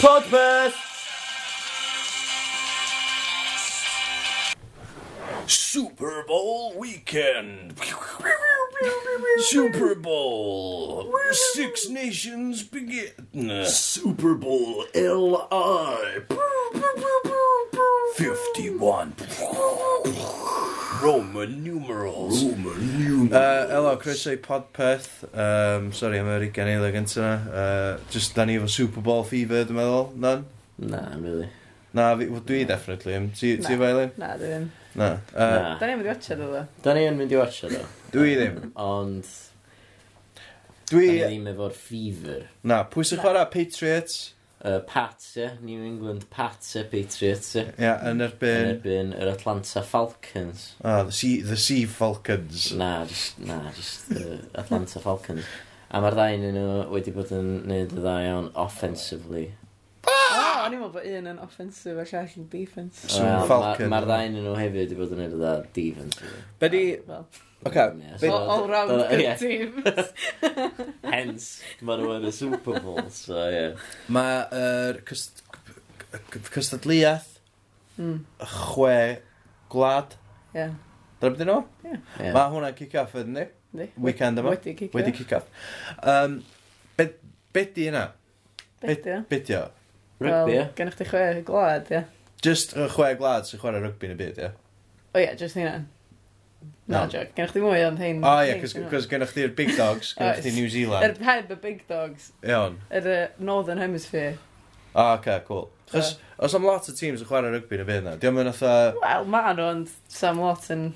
Podpeth! Super Bowl weekend. Super Bowl. Six Nations begin. Super Bowl LI. 51. Roman numerals. Roman uh, numerals. Uh, elo, croeso i podpeth. Um, sorry am yr ugen eilio gyntaf yna. Uh, just da ni efo Super Bowl fever, dwi'n meddwl. Nan? Na, really. Na, fi, well, dwi definitely am. Ti efo Eileen? Na, dwi ddim. Na. Uh, na. da ni'n mynd i watcha ddo. Da ni yn mynd i watcha ddo. Dwi ddim. Ond... Dwi... Da ni ddim efo'r fever. Na, pwy sy'n chwarae Patriots? uh, Pats, yeah, New England Pats, yeah, Patriots. Yeah, yeah yn erbyn... Yn erbyn yr Atlanta Falcons. Ah, oh, the Sea, the sea Falcons. Na, just, na, just uh, Atlanta Falcons. A mae'r ddau nhw wedi bod yn neud y ddau iawn offensively o'n i'n meddwl bod un yn offensive a llall yn defensive. So, Wel, Falcon. Mae'r ddau yn nhw hefyd i bod yn edrych dda defensive. Be di... Oce. All round good teams. Hence, mae nhw yn y Super Bowl, so ie. Yeah. Mae'r cystadliaeth hmm. chwe gwlad. Ie. Dyna beth nhw? Ie. Mae hwnna'n kick-off, ydyn ni? Weekend yma. Wedi kick-off. Wedi kick-off. Um, be, be di yna? Be di o? Rygbi, ie? Gennych chi chwe glad, ie? Just y chwe glad sy'n chwarae rygbi yn y byd, ie? O ie, just hynna. Na, no. joc. Gennych chi mwy ond hyn. O ie, cos gennych chi'r big dogs, gennych chi New Zealand. Yr heb y big dogs. Iawn. Yr Northern Hemisphere. O, oce, cool. Chos, os am lot o teams yn chwarae rygbi yn y byd na, diolch yn atho... Wel, ma nhw, ond sam lot yn...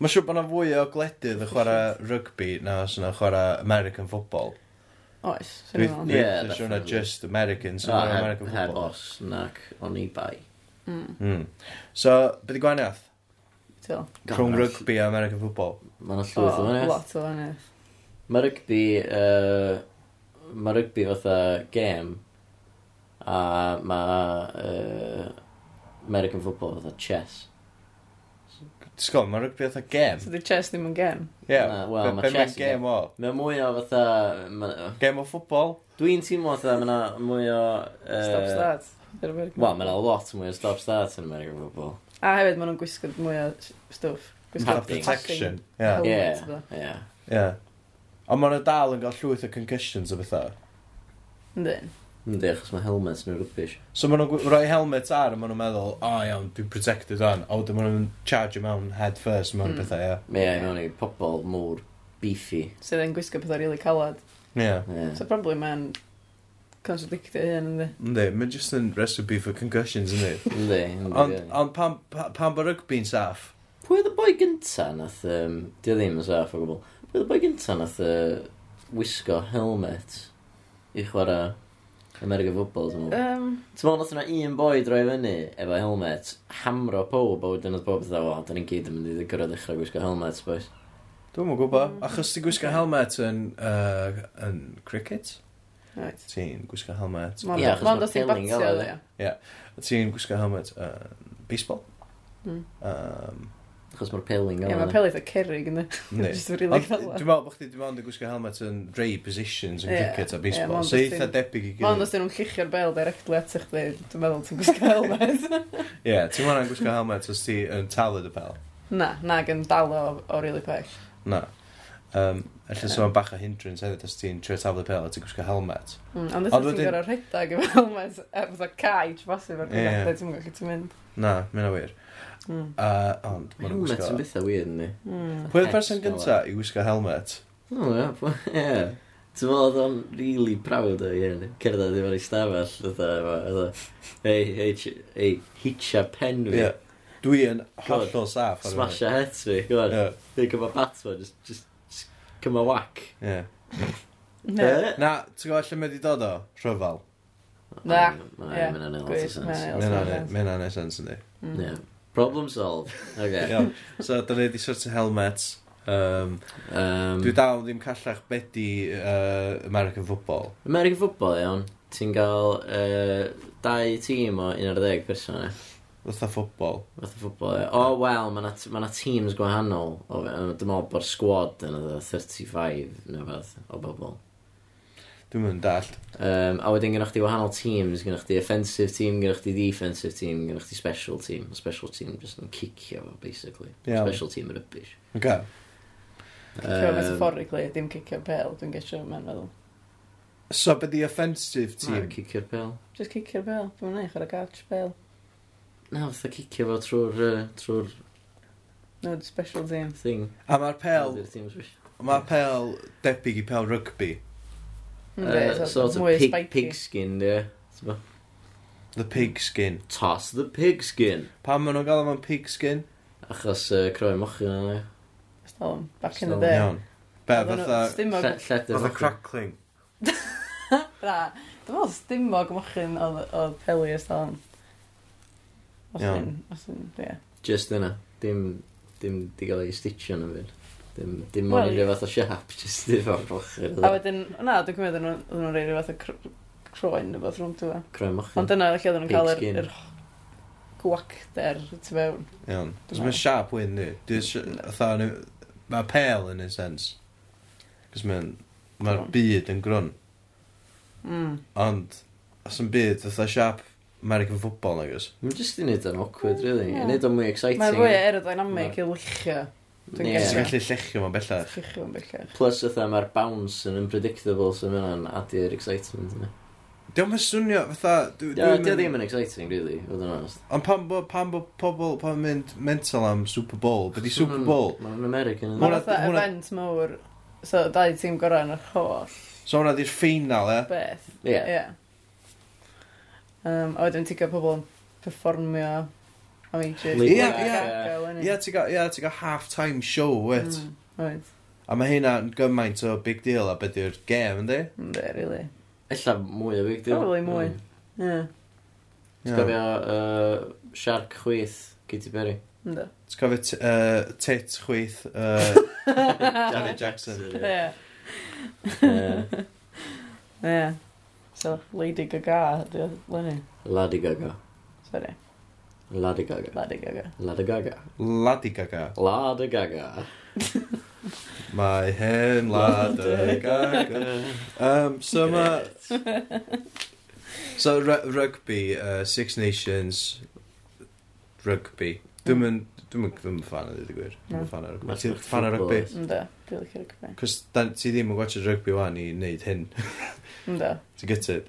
Mae'n siŵr bod yna fwy o gledydd yn chwarae rygbi na os yna chwarae American football. Oes. Dwi'n siŵr na just American, so ah, American he, football. Heb os, nac, o'n i bai. Mm. Mm. So, beth i gwahaniaeth? Rhwng rygbi a American football. Mae'n llwyth o wahaniaeth. Lot o wahaniaeth. Mae rygbi, uh, mae rygbi fatha game, a mae uh, American football fatha chess. Sgol, mae rygbi fatha gem. So, di chess ddim yn gem? Ie. Yeah. Wel, mae chess... gem o? Mae mwy o fatha... Ma... Gem o ffwbol? Dwi'n teimlo fatha, mae mwy o... Uh... Stop start. Wel, mae mae'n lot mwy o stop start yn American football. A hefyd, maen nhw'n gwisgo mwy o stwff. Gwisgo protection. Ie. Ie. Ie. Ond maen nhw dal yn cael llwyth o concussions o bethau. Yndyn. Ynddi, achos mae helmet nhw'n rwbish. So maen nhw'n rhoi helmet ar a maen nhw'n meddwl, o oh, iawn, dwi'n protected on. O, dyn maen nhw'n charge mewn head first, mewn mm. bethau, ia. Ie, yeah, mewn i pobl mŵr beefy. Sydd so, yn gwisgo pethau rili really calad. Ie. Yeah. yeah. So probably mae'n contradictio hyn, ynddi? Ynddi, mae'n just yn recipe for concussions, ynddi? Ynddi, ynddi. Ond pan, pan bod rygbi'n saff? Pwy oedd y boi gynta nath, um, di o ddim yn saff o gwbl, pwy oedd y boi gynta nath uh, wisgo helmet i chwarae America football, ti'n meddwl. Um, ti'n meddwl, nath yna un boi droi fyny efo helmet, hamro pob, a wedyn oedd pob dda, o, da ni'n gyd yn mynd i gyrraedd ddechrau gwisgo helmet, boys. Dwi'n mwyn gwybod, achos ti'n gwisgo helmet yn, uh, yn cricket? Right. Ti'n gwisgo helmet... Ie, achos mae'n dod i'n batio, ie. Ie, ti'n gwisgo helmet yn uh, baseball. Mm. Um, Achos mae'r peling gael. Ie, mae'r peling eitha cerig yn Dwi'n meddwl bod chdi dim ond yn gwisgo helmet yn rei positions yn cricket a baseball. So eitha debyg i gyd. Ond os dyn nhw'n llichio'r bel directly at eich dwi'n meddwl ti'n gwisgo helmet. Ie, ti'n meddwl yn gwisgo helmet os ti yn talu dy bel. Na, na gan dalo o rili pell. Na. Um, Alla so bach o hindrance hefyd os ti'n trio taflu pel a ti'n gwisgo helmet. Mm, ond ydych ti'n gorau rhedag efo helmet, er efo cae, trfosib ar gyfer, ti'n gallu ti'n mynd. Na, mynd o wir. Mm. Uh, ond, mae'n gwisgo... Helmet yn bethau weird ni. Mm. Pwy oedd person gyntaf i wisgo helmet? O, ie. Ie. Ti'n meddwl oedd o'n really proud o hyn. Cerdded efo'r stafell. Hei, ei, hitcha pen fi. Yeah. Dwi yn hollol saff. Smash a het fi. Gwyd. Dwi'n bat fo, Just, just, just cyma whack. Ie. Na, ti'n gwybod lle mae di dod o? Rhyfal. Na. Mae'n anodd. Mae'n anodd. Mae'n sens. Mae'n anodd. Mae'n anodd. Mae'n anodd. Problem solved. Okay. Iawn. So, da ni wedi sort of helmet. Um, um, dwi dal ddim callach bedi uh, American football. American football, iawn. Ti'n cael uh, dau tîm o 11 person, e? Fytha ffwbol. Fytha ffwbol, ie. O, wel, mae yna ma teams gwahanol. Dwi'n meddwl bod squad yn oedd 35 neu fath o bobl. Dwi'n mynd dallt. Um, a wedyn gynnwch chi wahanol teams, gynnwch chi offensive team, gynnwch chi defensive team, gynnwch chi special team. A special team just yn cicio fo, basically. Yeah. Special team yn rybys. Okay. Cicio um, metaphorically, dim cicio pel, dwi'n gesio mewn feddwl. So, be di offensive team? Na, cicio'r pel. Just cicio'r pel. Dwi'n mynd eich ar y gach pel. Na, fatha cicio fo trwy'r... Uh, trwy'r... no, special team. Thing. A mae'r pel... Mae'r pel debyg i pel rygbi. Uh, sort of pig, pig skin, ie. Yeah. The pig skin. Toss the pig skin. Pam maen nhw'n gael am pig skin? Achos uh, croen mochi yna, ni. Stolm, back in the day. Iawn. Be, fatha... Fatha crackling. Na, dwi'n meddwl stymog mochyn oedd Peli y Stolm. Os yn, os yn, ie. Just yna, dim, dim di gael ei stitio yn y fyd. Dim, dim well, ond unrhyw fath o siap, jyst dim o'r bochyn. A wedyn, na, dwi'n cymryd yn nhw'n rhaid rhyw fath o cr croen neu fath rhwng tyfa. Croen mochyn. Ond dyna lle oedden nhw'n cael yr, yr gwacder tu fewn. Iawn. Cos mae'n siap wyn, di. Mae pel yn y sens. Cos mae'n... Mae'r byd yn grwn. Mm. Ond, os yn byd, fatha siap American football, nagos. Mae'n just i wneud o'n awkward, really. Yeah. I wneud o'n mwy exciting. Mae'n fwy aerodynamic i lychio. Dwi'n yeah. gallu llechio ma'n bellach. Llechio ma'n bellach. Plus ytha mae'r bounce yn unpredictable so mae hwnna'n adu'r excitement yna. Diolch yn swnio, fatha... Dio ddim yn exciting, really, fod yn honest. Ond pan bo, pan bo pobl, pan mynd mental am Super Bowl, beth i hmm. Super Bowl? Mae'n American. Mae'n fatha event mawr, so dau tîm gorau yn yr holl. So hwnna di'r ffeinal, e? Beth. Ie. Um, a wedyn ti'n cael pobl yn performio am ages. Ie, ie. Ie, ti'n gael half-time show, wet. Mm, a mae hynna'n gymaint o big deal a beth yw'r gem, ynddi? Ynddi, really. Ella mwy o big deal. Probably mwy, mm. ie. Ti'n cofio uh, Shark chwyth Katy Perry? Ynddi. Ti'n cofio uh, Tit chwyth uh, Janet Jackson? Ie. Ie. So, Lady Gaga, dwi'n lenni. Lady Gaga. Sorry. Lady Gaga. Lady Gaga. Lady Gaga. Lady Gaga. Lady Gaga. Mae hen Lady Gaga. Um, so mae... So rugby, uh, Six Nations rugby. Dwi'n mynd mm. Dwi'n mynd ddim yn fan o ddweud y gwir. Dwi'n no. fan o rygbi. Ti'n fan o rygbi? Ynddo, dwi'n licio rygbi. Cos ti ddim yn gwachio rugby wan i wneud hyn. Ynddo. Ti'n gytid?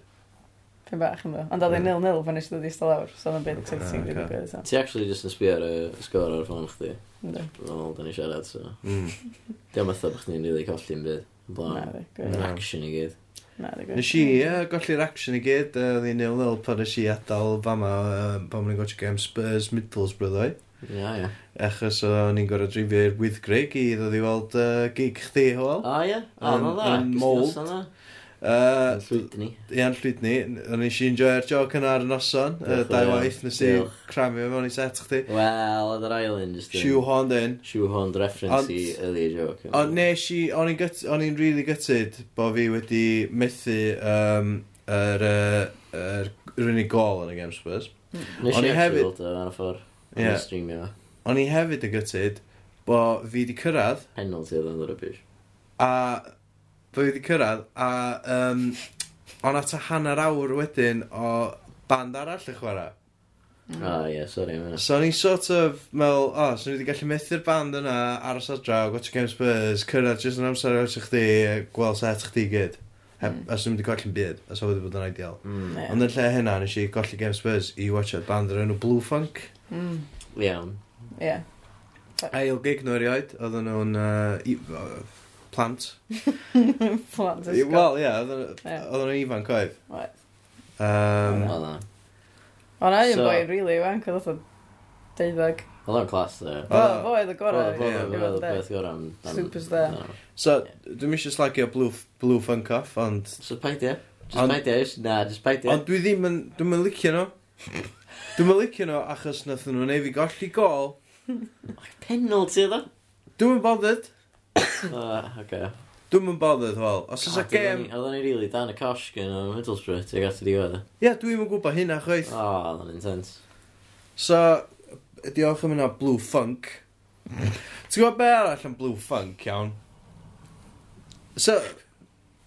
Pyn bach yn. Ond oedd hi'n nil-nil pan eisiau dod i stol awr, so oedd yn byd exciting wedi digwydd. So. Ti actually just yn sbio ar y sgor o'r ffôn chdi. Ynddo. Fel da ni siarad, so. Mm. Diolch metha bod chdi'n rili colli'n byd. Na, di. Yn action i gyd. Na, di. Nes i golli'r action i gyd, oedd hi'n nil-nil pan nes i adael fama pan mwyn i'n game Spurs Middlesbrough ddoi. Ia, ia. Achos o'n i'n gorau drifio'r Wythgrig i ddod i weld gig chdi, Hwyl. O, ia. O, na dda. Yn mold. Uh, llwydni. Ia'n llwydni. O'n i si'n joio'r joc yna ar y noson, y dau waith, nes i cramio mewn i set chdi. Wel, oedd yr ail un. Shoehorned in. Shoehorned reference i ydi joc. Ond nes i, o'n i'n really gutted bo fi wedi methu um, yr, yr, yr unig gol yn y Game Spurs. Mm. Nes i hefyd... Ar y ffordd. Yeah. O'n i hefyd yn gutted bo fi wedi cyrraedd... Penalty oedd yn y rybys. A bod fi wedi cyrraedd, a um, ond at a hanner awr wedyn o band arall y chwarae. Ah, ie, yeah, man. So o'n i'n sort of, meddwl, o, oh, so ni wedi gallu methu'r band yna, aros ar draw, watch Game Spurs, cyrraedd jyst yn amser oes chdi, gweld set chdi gyd. Heb, mm. Os ddim wedi golli'n byd, os oedd wedi bod yn ideal. Mm, yeah. Ond yn lle hynna, nes i golli Game Spurs i watchad band yr enw Blue Funk. Mm. Iawn. Ie. Yeah. Ail gig nhw erioed, oedden nhw'n... Uh, Plant. Plant ysgol. Wel, ie, oedden nhw'n ifanc oedd. Oedd. Um, Oedden. Ond ai yn boi rili ifanc, oedd oedd deuddeg. Oedd o'n clas dde. Oedd o'n oedd y gorau. Oedd o'n beth gorau am... Superstar. So, dwi'n eisiau slagio Blue, blue Funk Off, ond... So, paidio. Just paidio, just na, just paidio. Ond dwi ddim yn... Dwi'n mynd licio nhw. Dwi'n mynd licio nhw achos nath nhw'n ei fi golli gol. Penalty, dda. Dwi'n mynd bothered. Ah, oce. Dwi'm yn bothered, wel. Os oes a gêm... Oedden ni rili dan y cosh gen o Middlesbrough, ti'n gallu diwedd. Ie, dwi'm yn gwybod hynna, chweith. O, oedden ni'n intense. So, diolch am yna Blue Funk. Ti'n gwybod be arall am Blue Funk, iawn? So,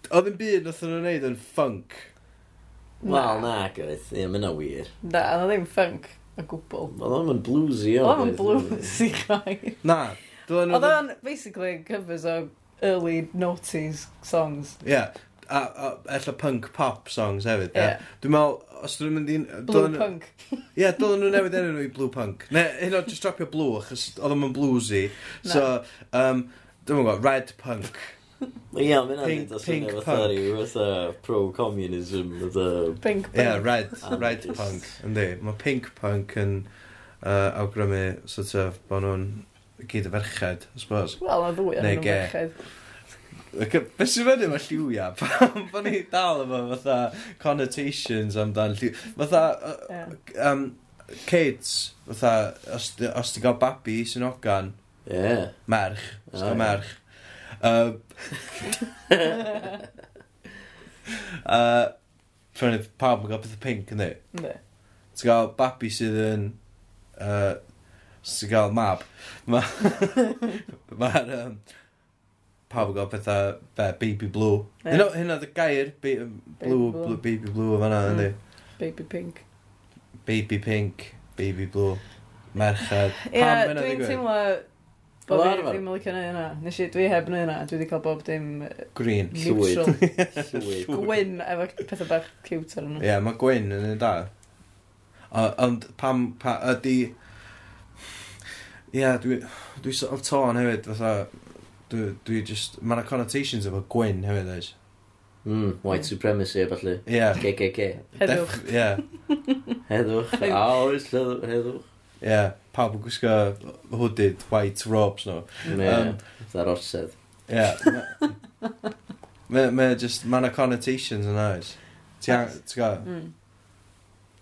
oedd yn byd nath nhw'n neud yn funk. Wel, na, gydaeth. Ie, mae yna wir. Na, oedd o ddim funk o gwbl. Oedd o'n bluesy o. Oedd o'n bluesy chai. Na, Oedd o'n basically covers o early noughties songs. Ie, yeah. a, a ella punk pop songs hefyd. Ie. Yeah. Dwi'n meddwl, os dwi'n mynd i'n... Blue dylan... punk. Ie, yeah, dylen nhw newid enw nhw i blue punk. Ne, hyn o'n just dropio blue, achos oedd o'n bluesy. So, um, dwi'n meddwl, red punk. Ie, yeah, mae'n anodd os yna fatha rhyw fatha pro-communism. Pink punk. Ie, yeah, red, red punk. Yndi, mae pink punk yn uh, awgrymu sort of bod nhw'n gyd y ferched, I suppose. Wel, na ddwy ar yn ferched. Be sy'n fyny mae lliwia? Pam bod ni dal efo fatha connotations amdan lliw. Fatha, yeah. um, kids, fatha, os, os ti gael babi sy'n ogan, yeah. merch, os oh, merch. Uh, uh, Fyny, pawb yn gael pethau pink, ynddi? Ne. Ti'n gael babi sydd yn uh, sy'n cael mab. Mae'r... ma um, pawb yn gael pethau be, baby blue. Yeah. Hynna hynna dy gair, be, blue, blue, blue, baby blue o fanna, mm. Baby pink. Baby pink, baby blue. Merched. Ie, yeah, dwi'n teimlo bod fi ddim yn licio neud yna. Nes i, dwi heb neud yna, dwi wedi cael bob dim... Green. Llwyd. Llwyd. Gwyn, efo pethau bach cute ar nhw. Ie, mae gwyn yn y da. Ond pam, pa, ydi... Pa, Ia, dwi, dwi sort of torn hefyd, fatha, dwi, dwi just, mae yna connotations efo gwyn hefyd, eis. Mm, white supremacy, falle. Ia. GGG. Heddwch. Ia. Heddwch. A Oes, heddwch. Ia, pawb yn gwisgo hooded white robes nhw. Ne, dda'r orsedd. Ia. Mae just, mae yna connotations yna, eis. Hmm.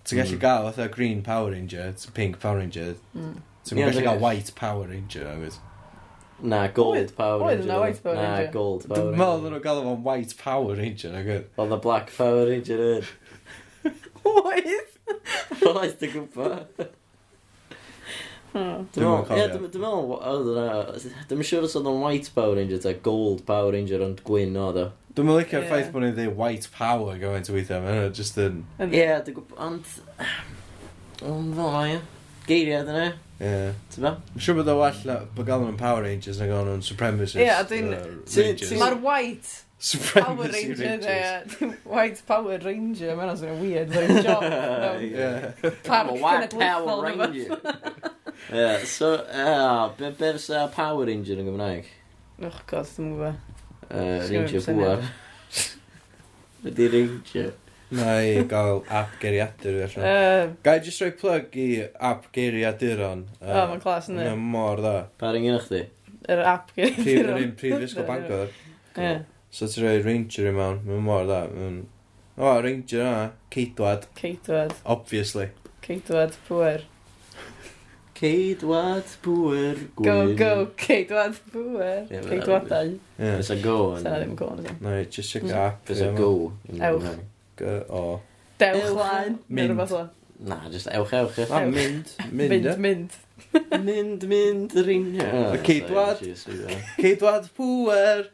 Ti'n gallu hmm. gael, fatha, green Power Ranger, pink Power Ranger. Mm. Ti'n gallu gael white power ranger oes? Na, gold power ranger. Oedd yna white power ranger. Na, gold power ranger. Dwi'n meddwl nhw'n gael o'n white power ranger ag oedd. Oedd y black power ranger yn Oedd? Oedd, dy gwybod. Dwi'n meddwl, oedd yna, dwi'n siŵr os oedd o'n White Power Ranger ta Gold Power Ranger ond gwyn oedd o. Dwi'n meddwl licio'r ffaith bod ni'n dweud White Power gyfaint o weithiau, mae'n just yn... Ie, dwi'n gwybod, ond... Ond fel mae, geiriad yna. Yeah. Ti'n ma? Mae'n siŵr bod o well na bod gael nhw'n Power Rangers na gael nhw'n Supremacist Ie, yeah, dwi'n... Uh, Mae'r White Power Ranger, uh, White Power Ranger, mae'n o'n weird, dwi'n job. Ie. White Power Ranger. Ie, so, uh, be, be uh, Power Ranger yn Gymraeg? Och, god, ddim yn gwybod. Uh, Ranger Bwar. Ydy Ranger. Na i gael app geiriadur i allan. Uh, Gai jyst rhoi plug i ap geiriaduron. Uh, o, mae'n clas yn Mae'n mor dda. Pa ring yna chdi? Yr ap geiriaduron. Yr un prifysgol Bangor. Cool. So ti'n rhoi ranger i mewn. Mae'n mor dda. Mae'n... O, oh, ranger yna. Ceidwad. Ceidwad. Obviously. Ceidwad pwer. Ceidwad pwer. Go, go, ceidwad pwer. Ceidwadau. Ie. It's a go. It's a go. No, just check up. It's a go. Ewch. G-O. Dewch lan. Mynd. Na, just ewch, ewch. ewch. mynd. Mynd, mynd. Mynd, mynd, mynd, ring. Y Ceidwad. Ceidwad pwer.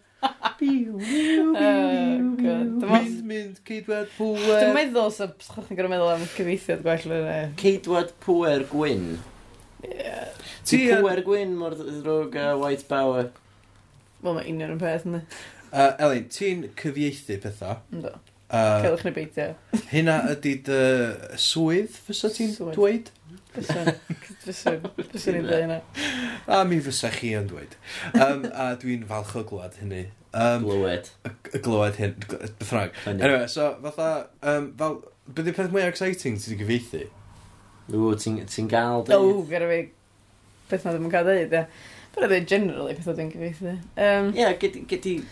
Biw, biw, biw, Mynd, mynd, ceidwad pwer. Dwi'n meddwl, so, chwch chi'n gorau meddwl am cyfeithiad gwell. yn Ceidwad pwer gwyn. Yeah. Ti pwer gwyn mor ddrwg a white power. Wel, mae union yn peth, ynddo. Uh, Elin, ti'n cyfieithu pethau? Ynddo. Uh, Celwch neu beidio. Hynna ydy dy swydd, fysa ti'n dweud? Fysa, fysa, fysa ni'n dweud hynna. A mi fysa chi yn dweud. Um, a dwi'n falch o glwad hynny. Um, glywed. Y glywed hyn, bythrag. Anyway, so fatha, um, fel, byddu peth mwy exciting ti'n gyfeithi? Ww, ti'n ti gael dweud? O, gyda fi, beth na ddim yn cael dweud, ie. Bydd ydy generally beth pethau dwi'n gyfeithi. Um, Ie, yeah,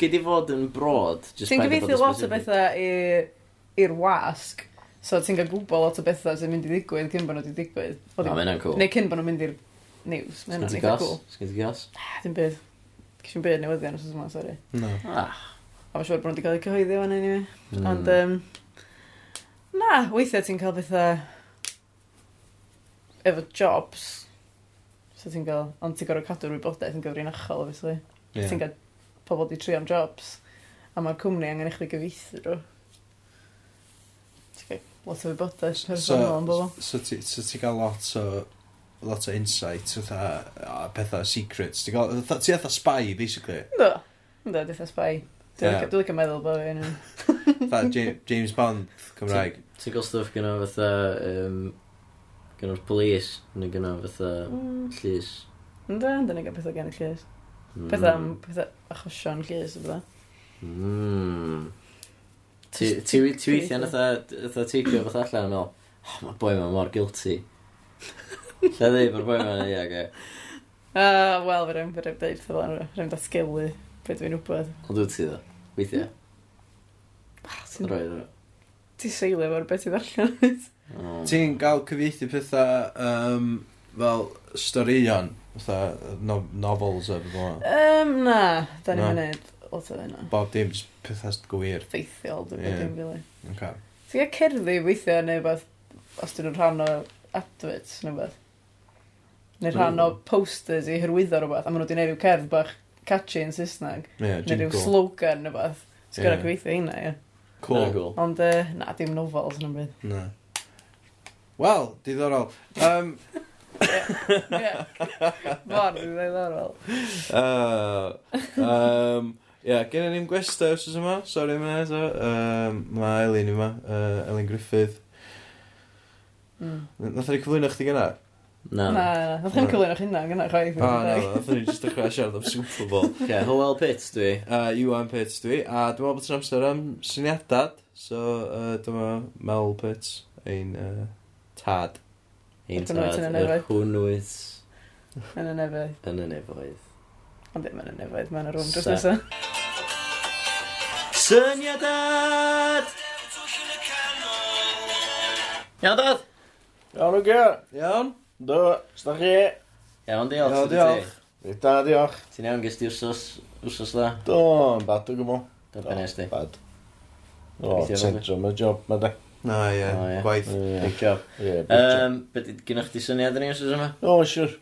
gedi fod yn brod. Ti'n gyfeithi lot o bethau i'r wasg. So ti'n cael gwybod lot o bethau sy'n mynd i ddigwydd cyn bod nhw wedi digwydd. O, mae hynna'n cool. Neu cyn bod nhw'n mynd i'r news. Mae hynna'n eitha cool. Sgyn ti gos? Dim byd. Cys Cysyn byd newyddion os yma, sori. No. Ah. A mae'n siŵr bod nhw wedi cael eu cyhoeddi fan anyway. Mm. Ond, um, na, weithiau ti'n cael bethau efo jobs So ti'n cael, ond ti'n gorfod cadw'r wybodaeth yn gyfrinachol, obviously. Yeah. Ti'n cael pobl di trio am jobs, a mae'r cwmni angen i chdi gyfeithi drwy. Ti'n gael lot o wybodaeth personol am bobl. So, so, so ti'n gael lot o lot o insight, fatha pethau secrets. Ti'n gael, ti fatha spy, basically. Do, do, di spy. Dwi'n licio meddwl bod fi'n... James Bond, Cymraeg. Ti'n gael stuff gyda fatha um, Gan o'r polis, neu gan o fatha mm. llys. Ynddo, ynddo ni gael pethau gan y llys. Mm. Pethau am pethau achosion llys o bydda. Mm. Ti weithio yn fatha teipio fath allan yn meddwl, oh, mae boi ma mor guilty. Lle ddi, mae'r boi ma'n ia, ge. Uh, Wel, fe rhaid deud pethau fel yna, rhaid datgelu beth dwi'n wybod. Ond wyt ti ddo, weithio. Mm. Ah, ti'n rhoi ddo? Ti'n seilio fo'r beth i ddarllen. Oh. Ti'n gael cyfieithu pethau um, fel storion, fatha no novels a beth Um, na, da ni'n mynd lot o hynna. Bob dim pethau gwir. Feithiol, dwi'n yeah. dim fili. Okay. Ti'n gael cerddi weithio neu beth, os dyn nhw'n rhan o adverts neu beth. Neu rhan o posters i hyrwyddo rhywbeth, a maen nhw wedi gwneud rhyw cerdd bach catchy yn Saesneg. Yeah, neu rhyw slogan neu beth. Ti'n Sgwrdd yeah. cyfeithio hynna, ie. Yeah. Cool. Ond, uh, na, dim novels yn ymwneud. Na. Wel, diddorol. Um, Mor ddiddorol. uh, um, Ie, yeah, gen i ni'n gwesta os oes yma, Sorry, am hynny eto. Um, mae Elin yma, uh, Elin Griffith. Mm. Nath ni cyflwyno chdi gyna? Na. Na, nath ni'n cyflwyno chyna gyna chwaith. O, na, nath ni just dechrau siarad am Super Bowl. Ie, yeah, Howell Pitts dwi. Uh, Iwan Pitts dwi, a dwi'n meddwl bod yn amser am syniadad, so uh, dyma Mel Pitts, ein uh, Tad. Un tad. Yr hwnnwys. Yn y nefoedd. Yn y nefoedd. Ond ddim yn y nefoedd, mae'n y rwm dros nesaf. Syniad ad! Iawn, dad? Iawn, o'r gael. Iawn. Do, sda chi. Iawn, diolch. Iawn, diolch. Da, diolch. Ti'n iawn, gysdi wsos, wsos da? Do, yn bad o gwbl. Dyna nes di. Bad. O, syndrom y job, mae da. No, ie, yeah. oh, yeah. gwaith. Yeah. Big job. Yeah, big job. um, job. Gynnwch chi syniad yn ei os yma? O, oh, siwr.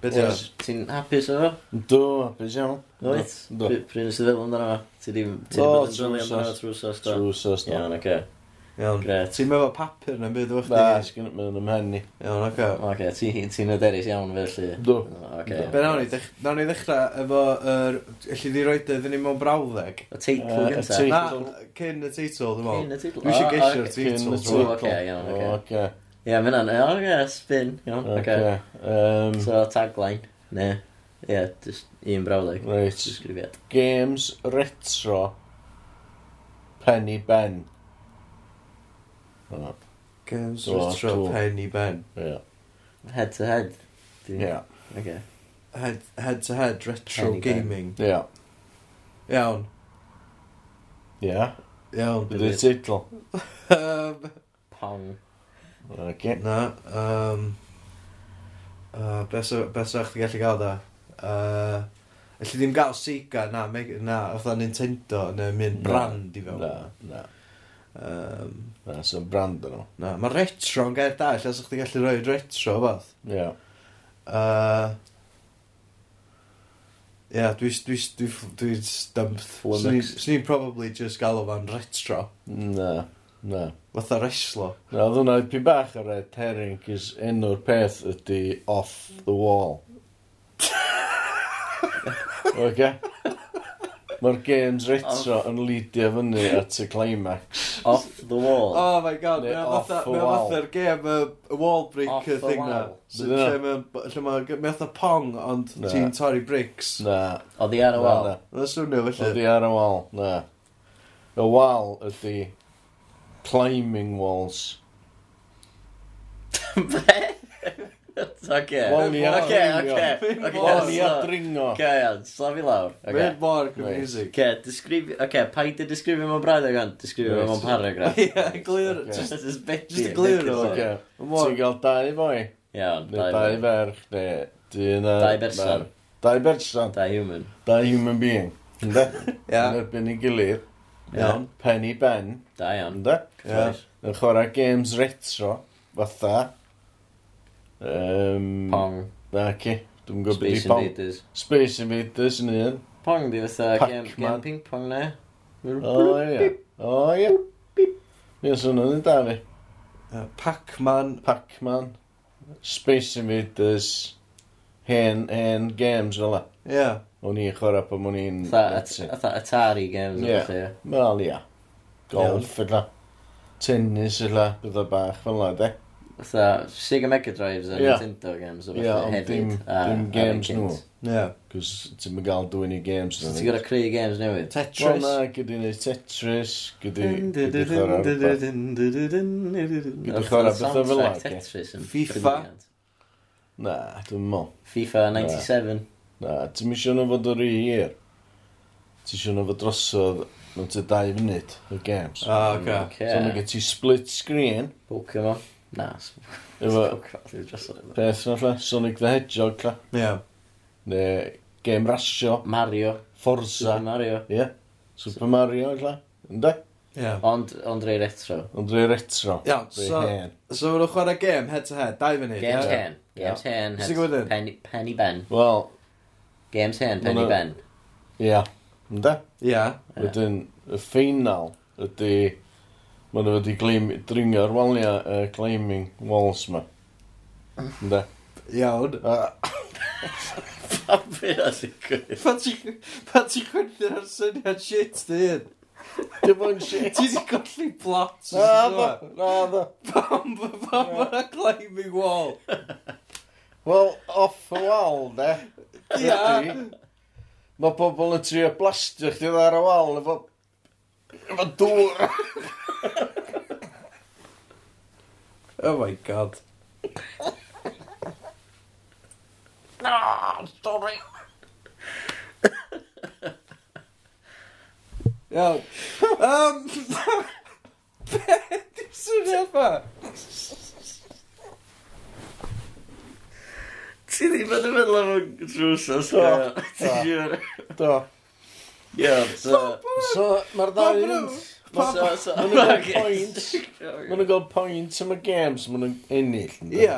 Be di Ti'n hapus o fo? Do, hapus iawn. Oed? Do. Pryn ysddeddol amdano fo? Ti ddim... Ti ddim yn trwsos. Trwsos, do. Trwsos, do. Iawn, oce. Iawn. Gret. Ti'n meddwl papur na'n byd o'ch di? Na, sgyn yn ymhen ni. Iawn, oce. Oce, ti'n aderus iawn felly. Do. Oce. Be nawn ni, nawn ni ddechrau efo, yr... allu di roed iddyn ni mewn brawddeg. Y teitl gyntaf. Na, cyn y teitl, dwi'n meddwl. Cyn y teitl. Dwi eisiau geisio y teitl. Oce, iawn, oce. Oce. Ie, mynd an, oce, spin, iawn, oce. So, tagline, ne. Ie, just un brawddeg. Right. Games retro. Penny Bent. Games so, retro cool. Penny, ben. Yeah. Head to head. Dwi'n... Yeah. Okay. Head, head to head retro pen gaming. Ben. Yeah. Iawn. Yeah. Iawn. Dwi'n teitl. um, Pong. Okay. Na. Um, uh, beth sa'ch chdi gallu gael da? Uh, Elli ddim gael Sega, na, na, fatha Nintendo, neu mynd brand i fewn. Na, na. Um, na, sy'n brand yn nhw. Na, mae retro yn gair da, lle sa'ch chi gallu rhoi retro o fath. Ie. Uh, Ie, yeah, dwi... dwi... dwi... dwi... stumped. Swn i'n probably just galw fan retro. Na, na. Fatha reslo. Na, oedd hwnna pi bach ar red herring, is enw'r peth ydy off the wall. Oce? Mae'r games retro yn leidio fyny at y climax. Off the wall. Oh my god, Neu mae'n off fatha- the mae'n wall. fatha'r gêm, y wall Off the thing na. wall. Sy'n Dyna. lle mae'n lle mae'n mae'n fatha pong, ond Na. ti'n torri bricks. Na, Oedd hi ar y na, wal. na. Mae'n swnio felly. hi ar y wall, na. Y wall ydy climbing walls. Be? Oce. Wawnia. Oce, oce. Wawnia dringo. Oce, iawn. Slafi i lawr. Mae'n mor confusing. Oce, disgrifio... Oce, paid i disgrifio mewn braidd ag an, disgrifio mewn paragraff. Ie, glir. Just beti. Just glir o. Ti'n gael dau boi. Iawn. Neu dau ferch, neu dyn a... Dau berson. Dau berson. Dau human. Dau human being. Ynda? Ia. Yn erbyn i gilydd. Iawn. Penny Ben. Da iawn. Ynda? Ia. Yn chwarae games retro. Fatha. Um, Pong. Na, ci. Dwi'n gwybod beth i Space Pong. Invaders. Space Invaders yn un. Pong di fatha game, Pac-Man. gem ping pong na. O, ie. O, ia. Ia, swn yn da fi. Uh, Pac-Man. Pac-Man. Space Invaders. Hen, hen games fel la. Ie. Yeah. O'n i'n chwarae pan o'n i'n... Fatha at- fatha Atari games. Ie. Ie. Wel, ia. Golf yla. Tennis yla. Bydda bach fel la, de. Fatha, Sega Mega Drives a yeah. Nintendo games efo yeah, hefyd. Dim, dim games nhw. Ie, yeah, cos ti'n mynd gael dwy ni games. So ti'n gorau creu games newydd. Tetris. Wel na, gyda ni Tetris, gyda Gyda chora beth o fel ag. FIFA. Na, dwi'n mo. FIFA 97. Na, ti'n misio nhw fod o'r hir. Ti'n misio nhw fod drosodd mewn ty dau funud o games. Ah, oce. So mae gen ti split screen. Pokemon. Na, Efo- Beth yna ffle, Sonic the Hedgehog, lle. Ie. Neu Game Rasio, Mario. Forza. Super Mario. Ie. Mario. Super Mario, lle. Ynda? Ie. Ond, ond rei retro. Ond rei retro. Iawn, Rei so, hen. so fydwch chwarae game, head to head, dau funud. Games ie? hen. Games hen. Ti'n gwybod hyn? Penny, penny Ben. Wel, Games hen, Penny Hwnna- Ben. Ie. Ynda? Ie. Wedyn, y ffeinal ydy Mae nhw wedi dringio'r waliau uh, claiming walls ma. Ynda? Iawn. Pa be a digwydd? Pa ti'n chwerthu ar syniad shit dy hyn? Dim ond shit. Ti di golli plot. Na, na, na, na. Pam, pam yna climbing wall? Wel, off the wall, ne? Ia. Mae pobl yn trio blastio chdi ar y wal, efo Wat door. oh my god. Ah, sorry. Ja. Um, die is even. Ti ddim yn zo'n Ie, so... So, mae'r ddau yn... Mae'n nhw'n points. Mae'n nhw'n gael points am y games, mae'n nhw'n ennill. Ie.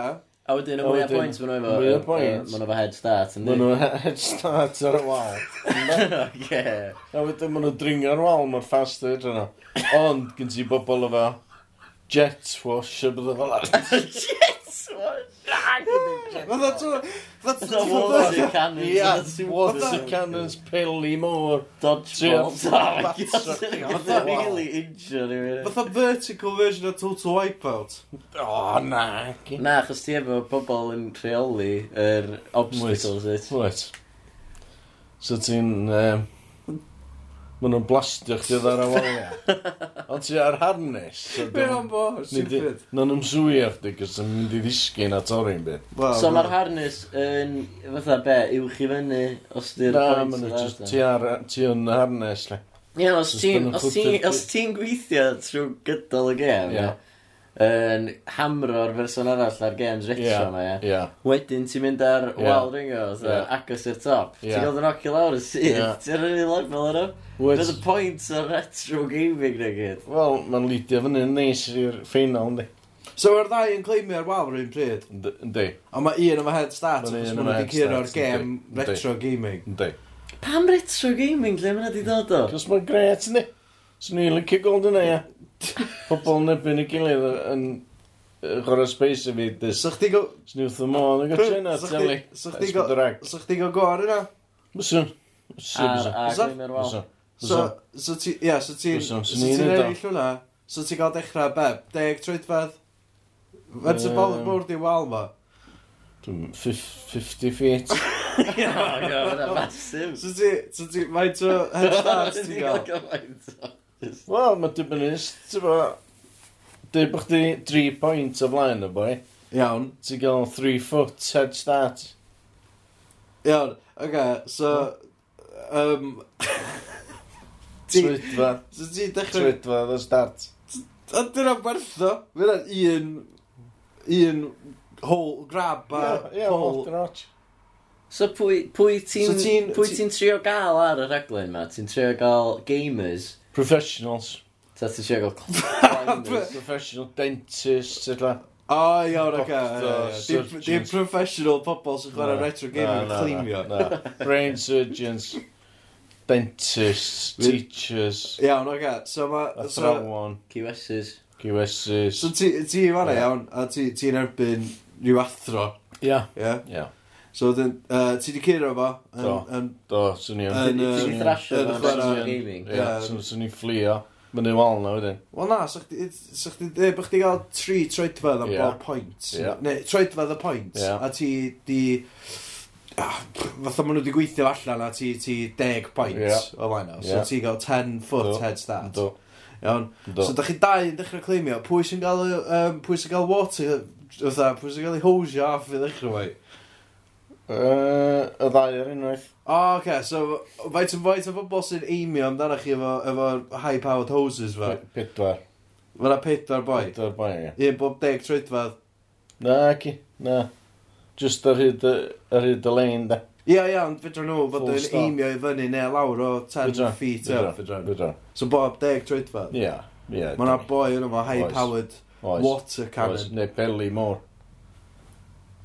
A wedyn, y mwy o points maen nhw efo. Mwy o points. Maen nhw efo head start, ynddi? Maen nhw head start ar y wal. Ie. A wedyn, maen nhw dringo ar wal, mae'r fast dyn nhw. Ond, gen ti bobl efo jet wash a bydde fel ar. Jet wash? Na, gen i jet wash. That's a water cannons. Yeah, water cannons, pili, môr. Dodgeballs. Really injured i rhywun. Fatha vertical version of Total Wipeout. O, na. Na, chos ti efo pobl yn rheoli yr obstacles. Wait, wait. So ti'n... Um, Mae nhw'n blastio chdi ar y waliau. Ond ti ar harnes. Mae'n o'n bo, stupid. Na'n ymswi ar di, gos yn mynd i ddisgyn a torri'n byd. So mae'r harnes yn, fatha be, uwch i fyny, os di'r pwynt. Na, mae'n ti yn harnes, le. Ie, os ti'n gweithio trwy gydol y gem, yeah yn hamro'r person arall ar games retro yeah, yma, ie. Yeah. Wedyn ti'n mynd ar yeah. wal ringo, so, yeah. agos i'r top. Yeah. Ti'n gael dy nocio lawr y syth, yeah. ti'n rhan i'n lefel ar o. There's y pwynt o retro gaming na gyd. Wel, mae'n lidio fyny yn neis i'r ffeinal, ynddi. So mae'r ddau yn claimio ar wal yr un pryd? Ynddi. A mae un yma head start, achos maen nhw wedi curo'r gem retro gaming. Ynddi. Pam retro gaming, lle mae'n di dod o? Cos mae'n gret, ynddi. Swn i'n licio gold yna, ia. Pobl yn erbyn i gilydd yn Chora Space yn byd. Sa'ch ti go... Sniwth y môl yn gotcha yna, Telly. Sa'ch ti go gor yna? Byswn. Byswn. So, so ti, ia, so ti'n eraill hwnna, so ti'n gael dechrau beb, deg troedfedd? Fed sy'n bol yn bwrdd i wal ma? 50 feet. Ie, ia, massive. So ti, so ti, faint o head start ti'n gael? Wel, mae dibynus, ti'n bo, dweud bod chdi 3 point o flaen y boi, Iawn. ti'n gael 3 foot head start. Iawn. Oce, so... Um, ti... Trwydfa. So ti dechrau... Trwydfa o start. A dyna wertho. Fe un... Un hole grab a... Ie, yeah, hole. So pwy, pwy ti'n so ti trio gael ar y raglen ma? Ti'n trio gael gamers Professionals. Ta ti siarad gael Professional dentist, ydla. O, iawn, ac Dim professional pobl sy'n chwarae retro game yn cleimio. Brain surgeons, dentists, teachers. Iawn, ac So ma... So, Athrawon. QS's. QS's. So ti ti fanna iawn, a ti'n erbyn rhyw athro. Ia. Ia. So, then, uh, ti di curo fo? yn- Do. yn- Do, swn i yn... Yn, yy, Ti'n thrasio yn y fo chwarae- yn gaming. Ie, swn- swn i'n fflio. Mynd wal na wedyn. Wel na, sa chdi, sa chdi, e, bych di gael tri troedfedd am Ie. bob pwynt. Ie. Neu, troedfedd y pwynt. Ie. A ti di... Ah, fatha maen nhw wedi gweithio allan a ti, ti deg pwynt Ie. o flaen o. So Ie. ti gael 10 foot Do. head start. Do, Iawn. do. So da chi dau yn dechrau cleimio, pwy sy'n gael, y- pwy sy'n gael water, fatha, pwy sy'n gael ei hosio off i ddechrau fwy? Uh, y ddau ar unwaith. O, oh, okay. so faint yn faint o bobl sy'n eimio amdano chi efo, efo high-powered hoses fe? Pedwar. Fe na pedwar boi? Pedwar boi, ie. Un bob deg troedfad? Na, ci, na. Just ar hyd, ar hyd y lein, da. Ie, yeah, ie, yeah, ond fydra nhw fod yn eimio i fyny neu lawr o 10 fedra, feet. Fedra, fydra, fedra. So bob deg troedfad? Ie, yeah, ie. Yeah, Mae yna boi yn efo high-powered water cannon. Neu belly môr.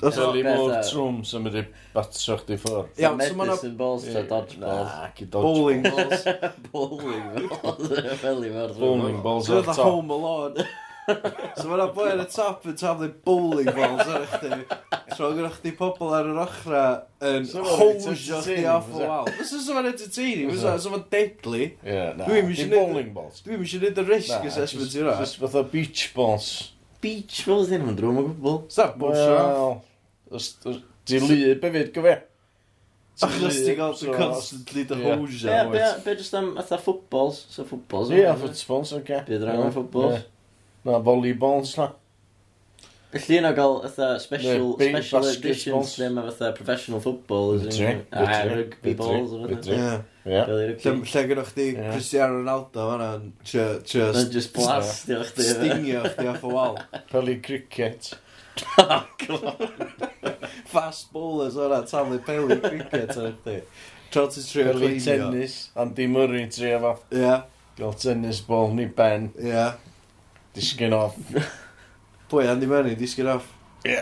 Early move trwm, sy'n mynd i batro chdi ffwr. Ia, so mae'n... Medicine balls to dodgeball. Na, ci dodgeball. Bowling balls. Bowling balls. Early move Bowling balls ar top. home alone. so mae'na boi ar y top yn taflu bowling balls ar eich chdi. So gyda chdi pobl ar yr ochra yn hosio chdi off y wal. Fes oes o'n entertaining, fes oes o'n deadly. Dwi'n mysio... Bowling balls. Dwi'n mysio neud y risk assessment i'r o. Just fatha beach balls. Beach Balls dyn nhw'n drwm o gwbl. Sa'n bwysio? Ti'n lyd be fyd, gyfe? Achos ti'n gael to constantly the hose yeah. Ie, be jyst am atha ffwtbols, so ffwtbols. Ie, ffwtbols, oce. Bydd rhaid am ffwtbols. Na, volleyballs, na. Felly yna gael fatha special, Neu, special editions ddim a fatha professional football a uh, rugby balls o fatha. Lle gynnwch chi Cristiano Ronaldo fanna yn trio just blastio chdi. Stingio chdi off y wal. Fel cricket. Fast bowlers o'na, taflu peli cricket ar chdi. Tro ti trio cleinio. Peli tennis, Andy Murray tri fo. Ie. Gael tennis ball ni ben. Ie. Disgyn off. Pwy Andy Murray, disgyn off. Ie.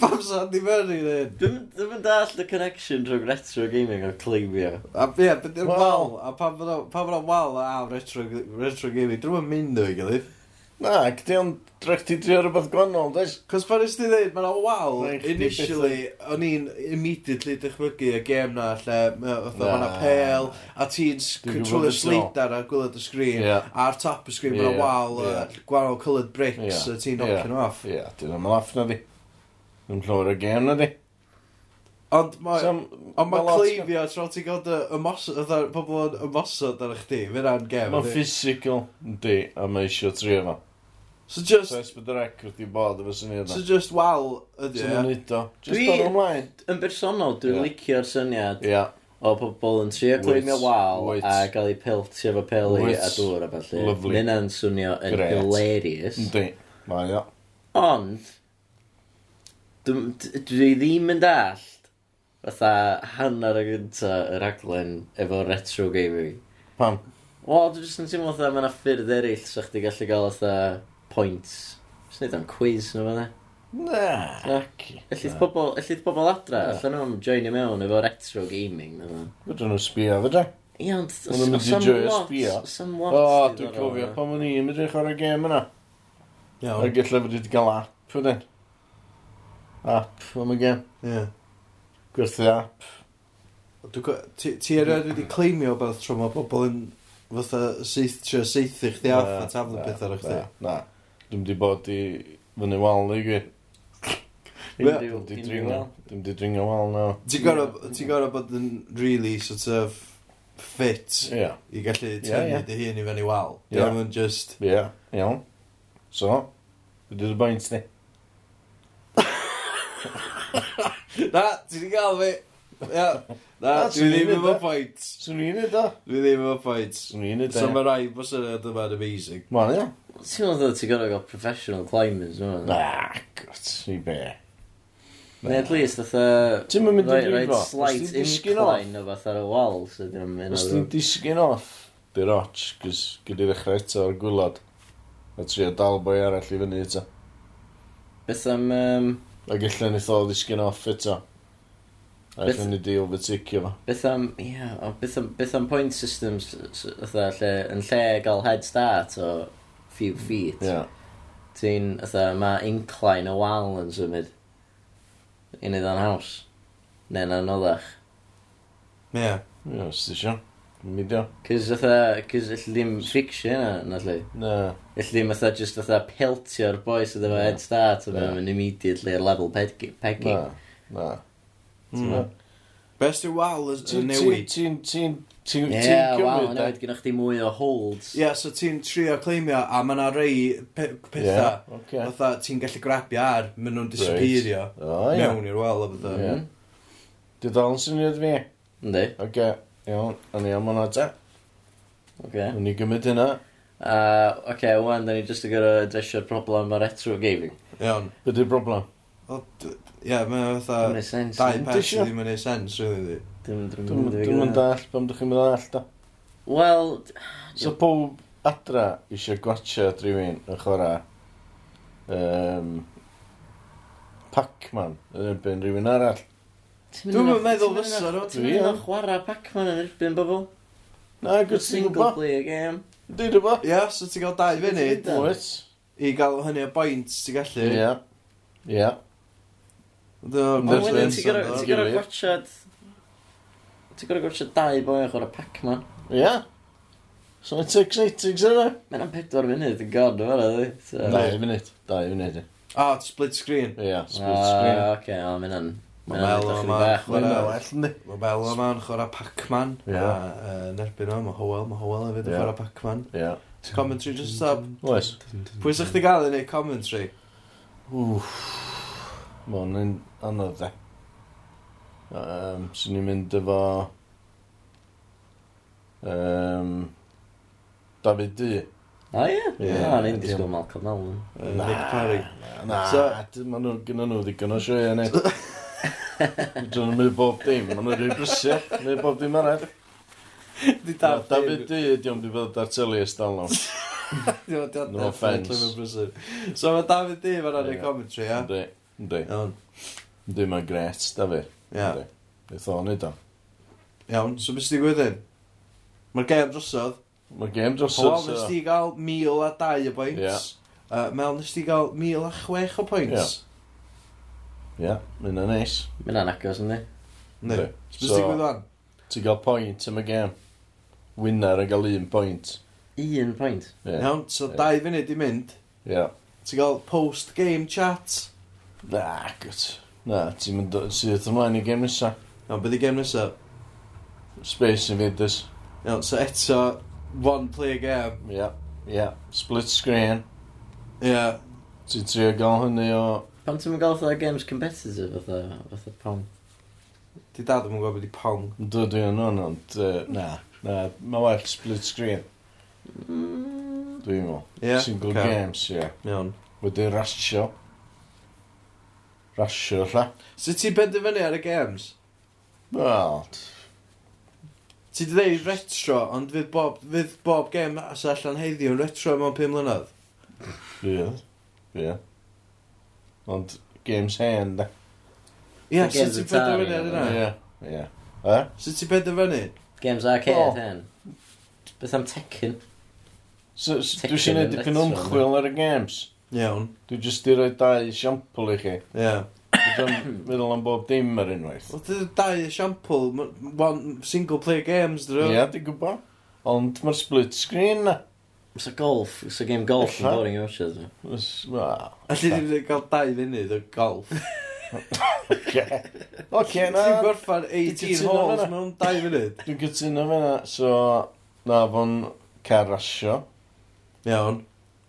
Pam sa Andy Murray ddyn? Dwi'n mynd dall y connection rhwng retro gaming a cleimio. A ie, beth yw'r wal? A pam bod o'n wal a retro, retro gaming? Dwi'n mynd mynd o'i gilydd. Na, gyda o'n drach ti drio rhywbeth gwannol, dweud? Cos pan ys ti ddeud, mae'n wal, initially, o'n i'n immediately dychmygu y gêm na, lle, mae'n apel, a ti'n controlio sleidar a gwylod y sgrin, yeah. a'r top y sgrin, yeah. mae'n wal, yeah. gwahanol coloured bricks, yeah. a ti'n knocking yeah. off. Ie, yeah. dyn nhw'n laff na di. Dwi'n llawer y gêm na di. Ond mae on ma cleifio tro ti'n gael y ymosod, pobl yn ymosod ar eich di, fyna'n gem. Mae'n physical, di, a mae eisiau trio fo. So just... So esbydrec wedi bod efo syniad So just wal ydy e. Sy'n nid o. Just dod ymlaen. Yn bersonol, dwi'n yeah. licio'r syniad. Yeah. O pobl yn trio cleimio wal a gael ei piltio efo peli a dŵr a falle. Lovely. Mae'n swnio yn hilarious. Ynddi. Mae o. Ond, dwi ddim yn dallt fatha hanner y gynta y raglen efo retro gaming. Pam? Wel, dwi'n jyst yn teimlo fatha mae ffyrdd eraill sa'ch ti gallu gael fatha points. Os wneud o'n quiz neu fydde. Na. Ac. Ellydd pobl, ellydd pobl adra, Na. allan nhw'n joinio mewn efo retro gaming. Fydden nhw'n sbio, fydden? Ie, ond... Mae nhw'n mynd i joio sbio. Some lot. O, dwi'n cofio pan o'n i'n mynd i chwarae gêm yna. Iawn. Ac efallai fyddi wedi cael app wedyn. E? App am y gêm. Ie. Gwerthu app. Ti erioed wedi cleimio beth tro mae pobl yn fatha seith, trio seithi chdi aff a taflu pethau ar chdi? Na. Dwi'n di bod i fyny wal i gwi. Dwi'n di dringo. Dwi'n di dringo wal na. Ti'n gorau bod yn really sort of fit yeah. i gallu tynnu yeah, dy hun i fyny wal. Dwi'n yeah. just... Ie, yeah. iawn. So, dwi'n dy baint ni. Na, ti di gael fi. Ia. Na, dwi ddim efo pwynt. Swn i'n edo. Dwi ddim efo pwynt. Swn i'n edo. So e. mae rai bod syniad yma'n amazing. Mae'n ia. Ti'n meddwl ti'n gorau gael professional climbers nhw? Na, gwrt, i be. Neu at least, fatha... Ti'n mynd yn rhaid slight incline o fath ar y wal, so dyn nhw'n mynd... Os ti'n disgyn off, di roch, gys gyda'r ddechrau eto o'r gwylod. a trio dal boi arall i fyny eto. Beth am... Um... A gallan ni ddod disgyn off eto. A beth gallan ni di overticio fo. Beth am, ia, yeah, beth am, beth am point systems, fatha, lle, yn lle gael head start o few feet. Yeah. Ti'n, atha, mae incline o wal yn symud. I neud o'n haws. Neu'n anoddach. Ie. Ie, os ti eisiau. Midio. Cys atha, cys ell ddim ffixio yna, na lli. Na. Ell ddim atha, just atha peltio'r boi sydd efo head start yma, mae'n immediately ar level pegging. Na, na. Mm. Best yw wal yn newid. Ti'n Ti'n ti yeah, wow, na wedi gynnwch chi mwy o holds. Ie, yeah, so ti'n trio claimio, a mae yna rei pe pethau, yeah, okay. fatha ti'n gallu grabio ar, maen nhw'n disappeario right. oh, mewn i'r wel o bethau. Di dal yn syniad fi? Yndi. Oce, iawn, a ni am hwnna te. Oce. Ni gymryd hynna. Uh, Oce, okay, wan, da ni jyst yn gorau edrysio'r problem o retro gaming. Iawn. Be di'r broblem? Ie, yeah, mae'n fatha... Mae'n sens. Dau peth sydd ddim yn ei sens, really. ni. Dwi'n mynd all, pam ddech chi'n mynd all da? Wel... So pob adra eisiau gwatcha rhywun yn chwarae um, Pac-Man yn erbyn rhywun arall. Dwi'n meddwl fysa ro. Ti'n mynd o'n chwarae Pac-Man yn erbyn bobl? Na, gwrs ti'n gwybod. Single player game. Dwi'n rhywbeth. Ie, yeah, so ti'n cael dau funud. Oes. I gael hynny o boint, ti'n gallu. Ie. Ie. Ond wedyn ti'n gyda gwachad Ti'n gwrdd gwrdd dau boi yn chwarae Pac-Man. Ie. Yeah. So mae'n exciting sy'n e? yna. Mae'n am pedwar munud yn god o'r ydi. Dau munud. Dau munud. O, split screen. Ie, yeah, split ah, screen. O, oce, o, mae'n an. Mae'n an, ydych chi'n bach. Mae'n well, yndi. Mae Bel yma'n chwarae Pac-Man. Ie. E, yn erbyn o, mae Howell, mae Howell hefyd yn chwarae Pac-Man. Ie. Commentary just stop. Oes. Pwy sa'ch ti gael i wneud commentary? Wff. Mae'n anodd, e. Um, Swn ni'n mynd efo... Um, David D. O ie? ie? Yeah. Ni'n disgwyl Malcolm Mellon. Na, Nick Parry. Na, so, maen nhw gyda nhw ddigon o sioe ni. Dwi'n mynd bob dim, maen nhw'n rhoi brysio, neu bob dim arall. Di David D. David D ydi o'n di bod ar teli ystal nhw. No offence. So mae David D fan ar y commentary, ia? Ynddi, ynddi. Ynddi, mae'n gret, David. Ia. Eith o'n neud o. Iawn, so beth sydd wedi gwybod Mae'r gem drosodd. Mae'r gem drosodd. Paul, nes ti gael 1000 a 2 o bwynt. points. Uh, Mel, nes ti gael 1000 a 6 o bwynt. Ia. Ia, mynd o'n neis. Mynd o'n agos, ynddi? Ne. So, beth sydd wedi gwybod Ti'n gael pwynt am y gem. Winner yn gael un pwynt. Un pwynt? Iawn, so yeah. dau funud i mynd. Ie. Yeah. Ti'n gael post-game chat. Na, gwrs. Na, ti'n mynd sydd syth ymlaen i gêm nesa. Iawn, beth i gem nesaf? Space Invaders. Iawn, so eto, one player game. Ie, yeah, ia. Yeah. Split screen. Ie, yeah. Ti'n trio gael hynny o... Pam ti'n mynd gael fatha games competitive fatha, fatha pong? di dad yn gwybod beth i pong. Dwi dwi yn hwn, ond yy, na. Na, mae well split screen, mm. dwi'n meddwl. Ie, Single ocê. games, ie. Iawn. Wedi rasio rasio lla. Sut ti'n benderfynu ar y games? Wel... Ti di dweud retro, ond fydd bob, fydd bob gem as allan heddiw yn retro mewn 5 mlynedd? Fydd. Fydd. Ond games hen, da. Ie, sut ti'n benderfynu ar yna? Ie, ie. E? Sut ti'n benderfynu? Games arcade hen. Beth am Tekken? So, so, Tekken Dwi eisiau gwneud dipyn ymchwil ar y games. Iawn. Dwi jyst i roi dau esiampl i chi. Ie. Dwi'n meddwl am bob dim ar unwaith. Wel, dyna dau esiampl. ma- One single player games, dyn Ie, nhw. di gwybod. Ond mae'r split screen na. Fysa golf, fysa game golf yn Ella. boring i watcha. dwi. Wel, Alli di fynd cael dau funud o golf. Oce. Oce, Ti'n na. gorffan Ti'n 18 cytuno holes fan'na? mewn dau funud. Dwi'n cytuno fe na. So, na fo'n car rasio. Iawn.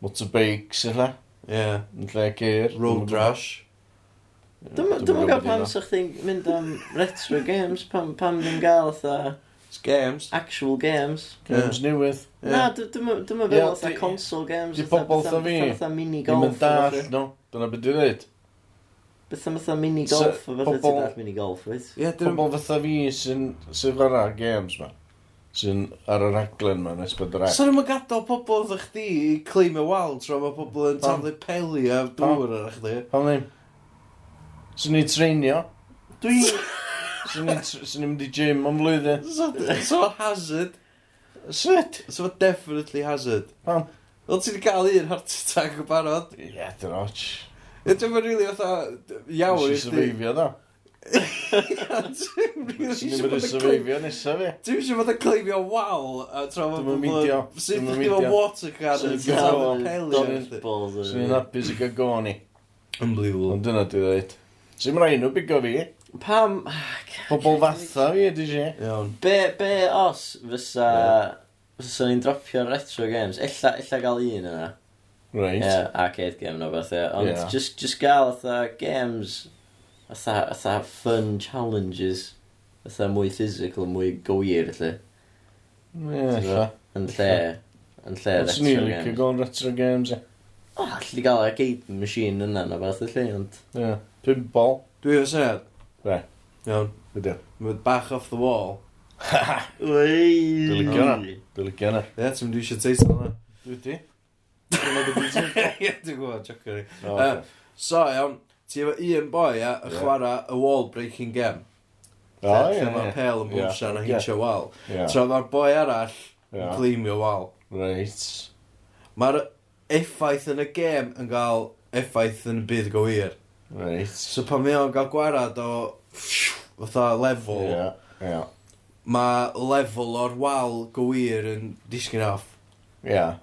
Motorbikes, illa. Ie, yn lle geir, road rash. Dwi'n gael pam sa'ch chi'n mynd am retro games, pam, pam ddim gael otha... Games. Actual games. Games newydd. Na, dwi'n meddwl otha console games. Di pobl otha fi. Otha mini golf. Dwi'n dall, no. Dyna beth dwi'n dweud. Beth am fatha mini golf, o fatha ti'n dall mini golf, wyt? Ie, pobl fatha fi sy'n sy'n games, ma sy'n ar y raglen ma'n esbyd yr ac. Sa'n yma gadael pobl oedd chdi i claim y wal tro mae pobl yn taflu peli a dŵr ar chdi. Pam ddim? Swn ni treinio. Dwi... Swn i'n mynd i gym am flwyddyn. So hazard. Sut? So definitely hazard. Pam? Wel, ti wedi cael un heart attack o barod? Ie, dyn och. Dwi'n mynd rili fatha iawn. Nes i survivio, do. Ti'n mynd i syrfeifio nesaf fi. Dwi'n siŵr fod yn cleifio wal a tra fod yn meidio. Sut ddim o water cannon gyda'r peli. Swn i'n hapus i gael goni. Yn bliwl. Ond dyna dwi'n dweud. Swn i'n rhaid nhw bigo fi. Pam... Ah, pobl fatha fi ydy si. Be, be os fysa... Fysa ni'n dropio retro games. Ella, ella gael un yna. Right. Yeah, arcade game no beth, yeah. Ond yeah. just, just gael atha games Fatha, fatha fun challenges. Fatha mwy physical, mwy gywir, lle. Ie, lle. Yn lle. Yn lle retro games. Swn i'n licio gol retro games, ie. O, allu gael y game machine yna na beth y lle, ond... Ie, pinball. Dwi o syniad. Re. Iawn. Ydy. Mae'n bach off the wall. Ha ha. Dwi'n licio hwnna. Dwi'n licio hwnna. Ie, ti'n dwi eisiau teitl hwnna. Dwi di. Dwi'n gwybod, jocio ni. So, iawn, ti efo un boi a yeah. chwarae y wall breaking game. Oh, yeah, lle Mae pel yn bwmsa yeah. a hitio yeah. wal. Yeah. Tra mae'r boi arall yn yeah. gleimio wal. Right. Mae'r effaith yn y gêm yn cael effaith yn y byd gywir. Right. So pan mae o'n cael gwarad o fatha lefel, yeah. Yeah. mae lefel o'r wal gywir yn disgyn off. Ia. Yeah.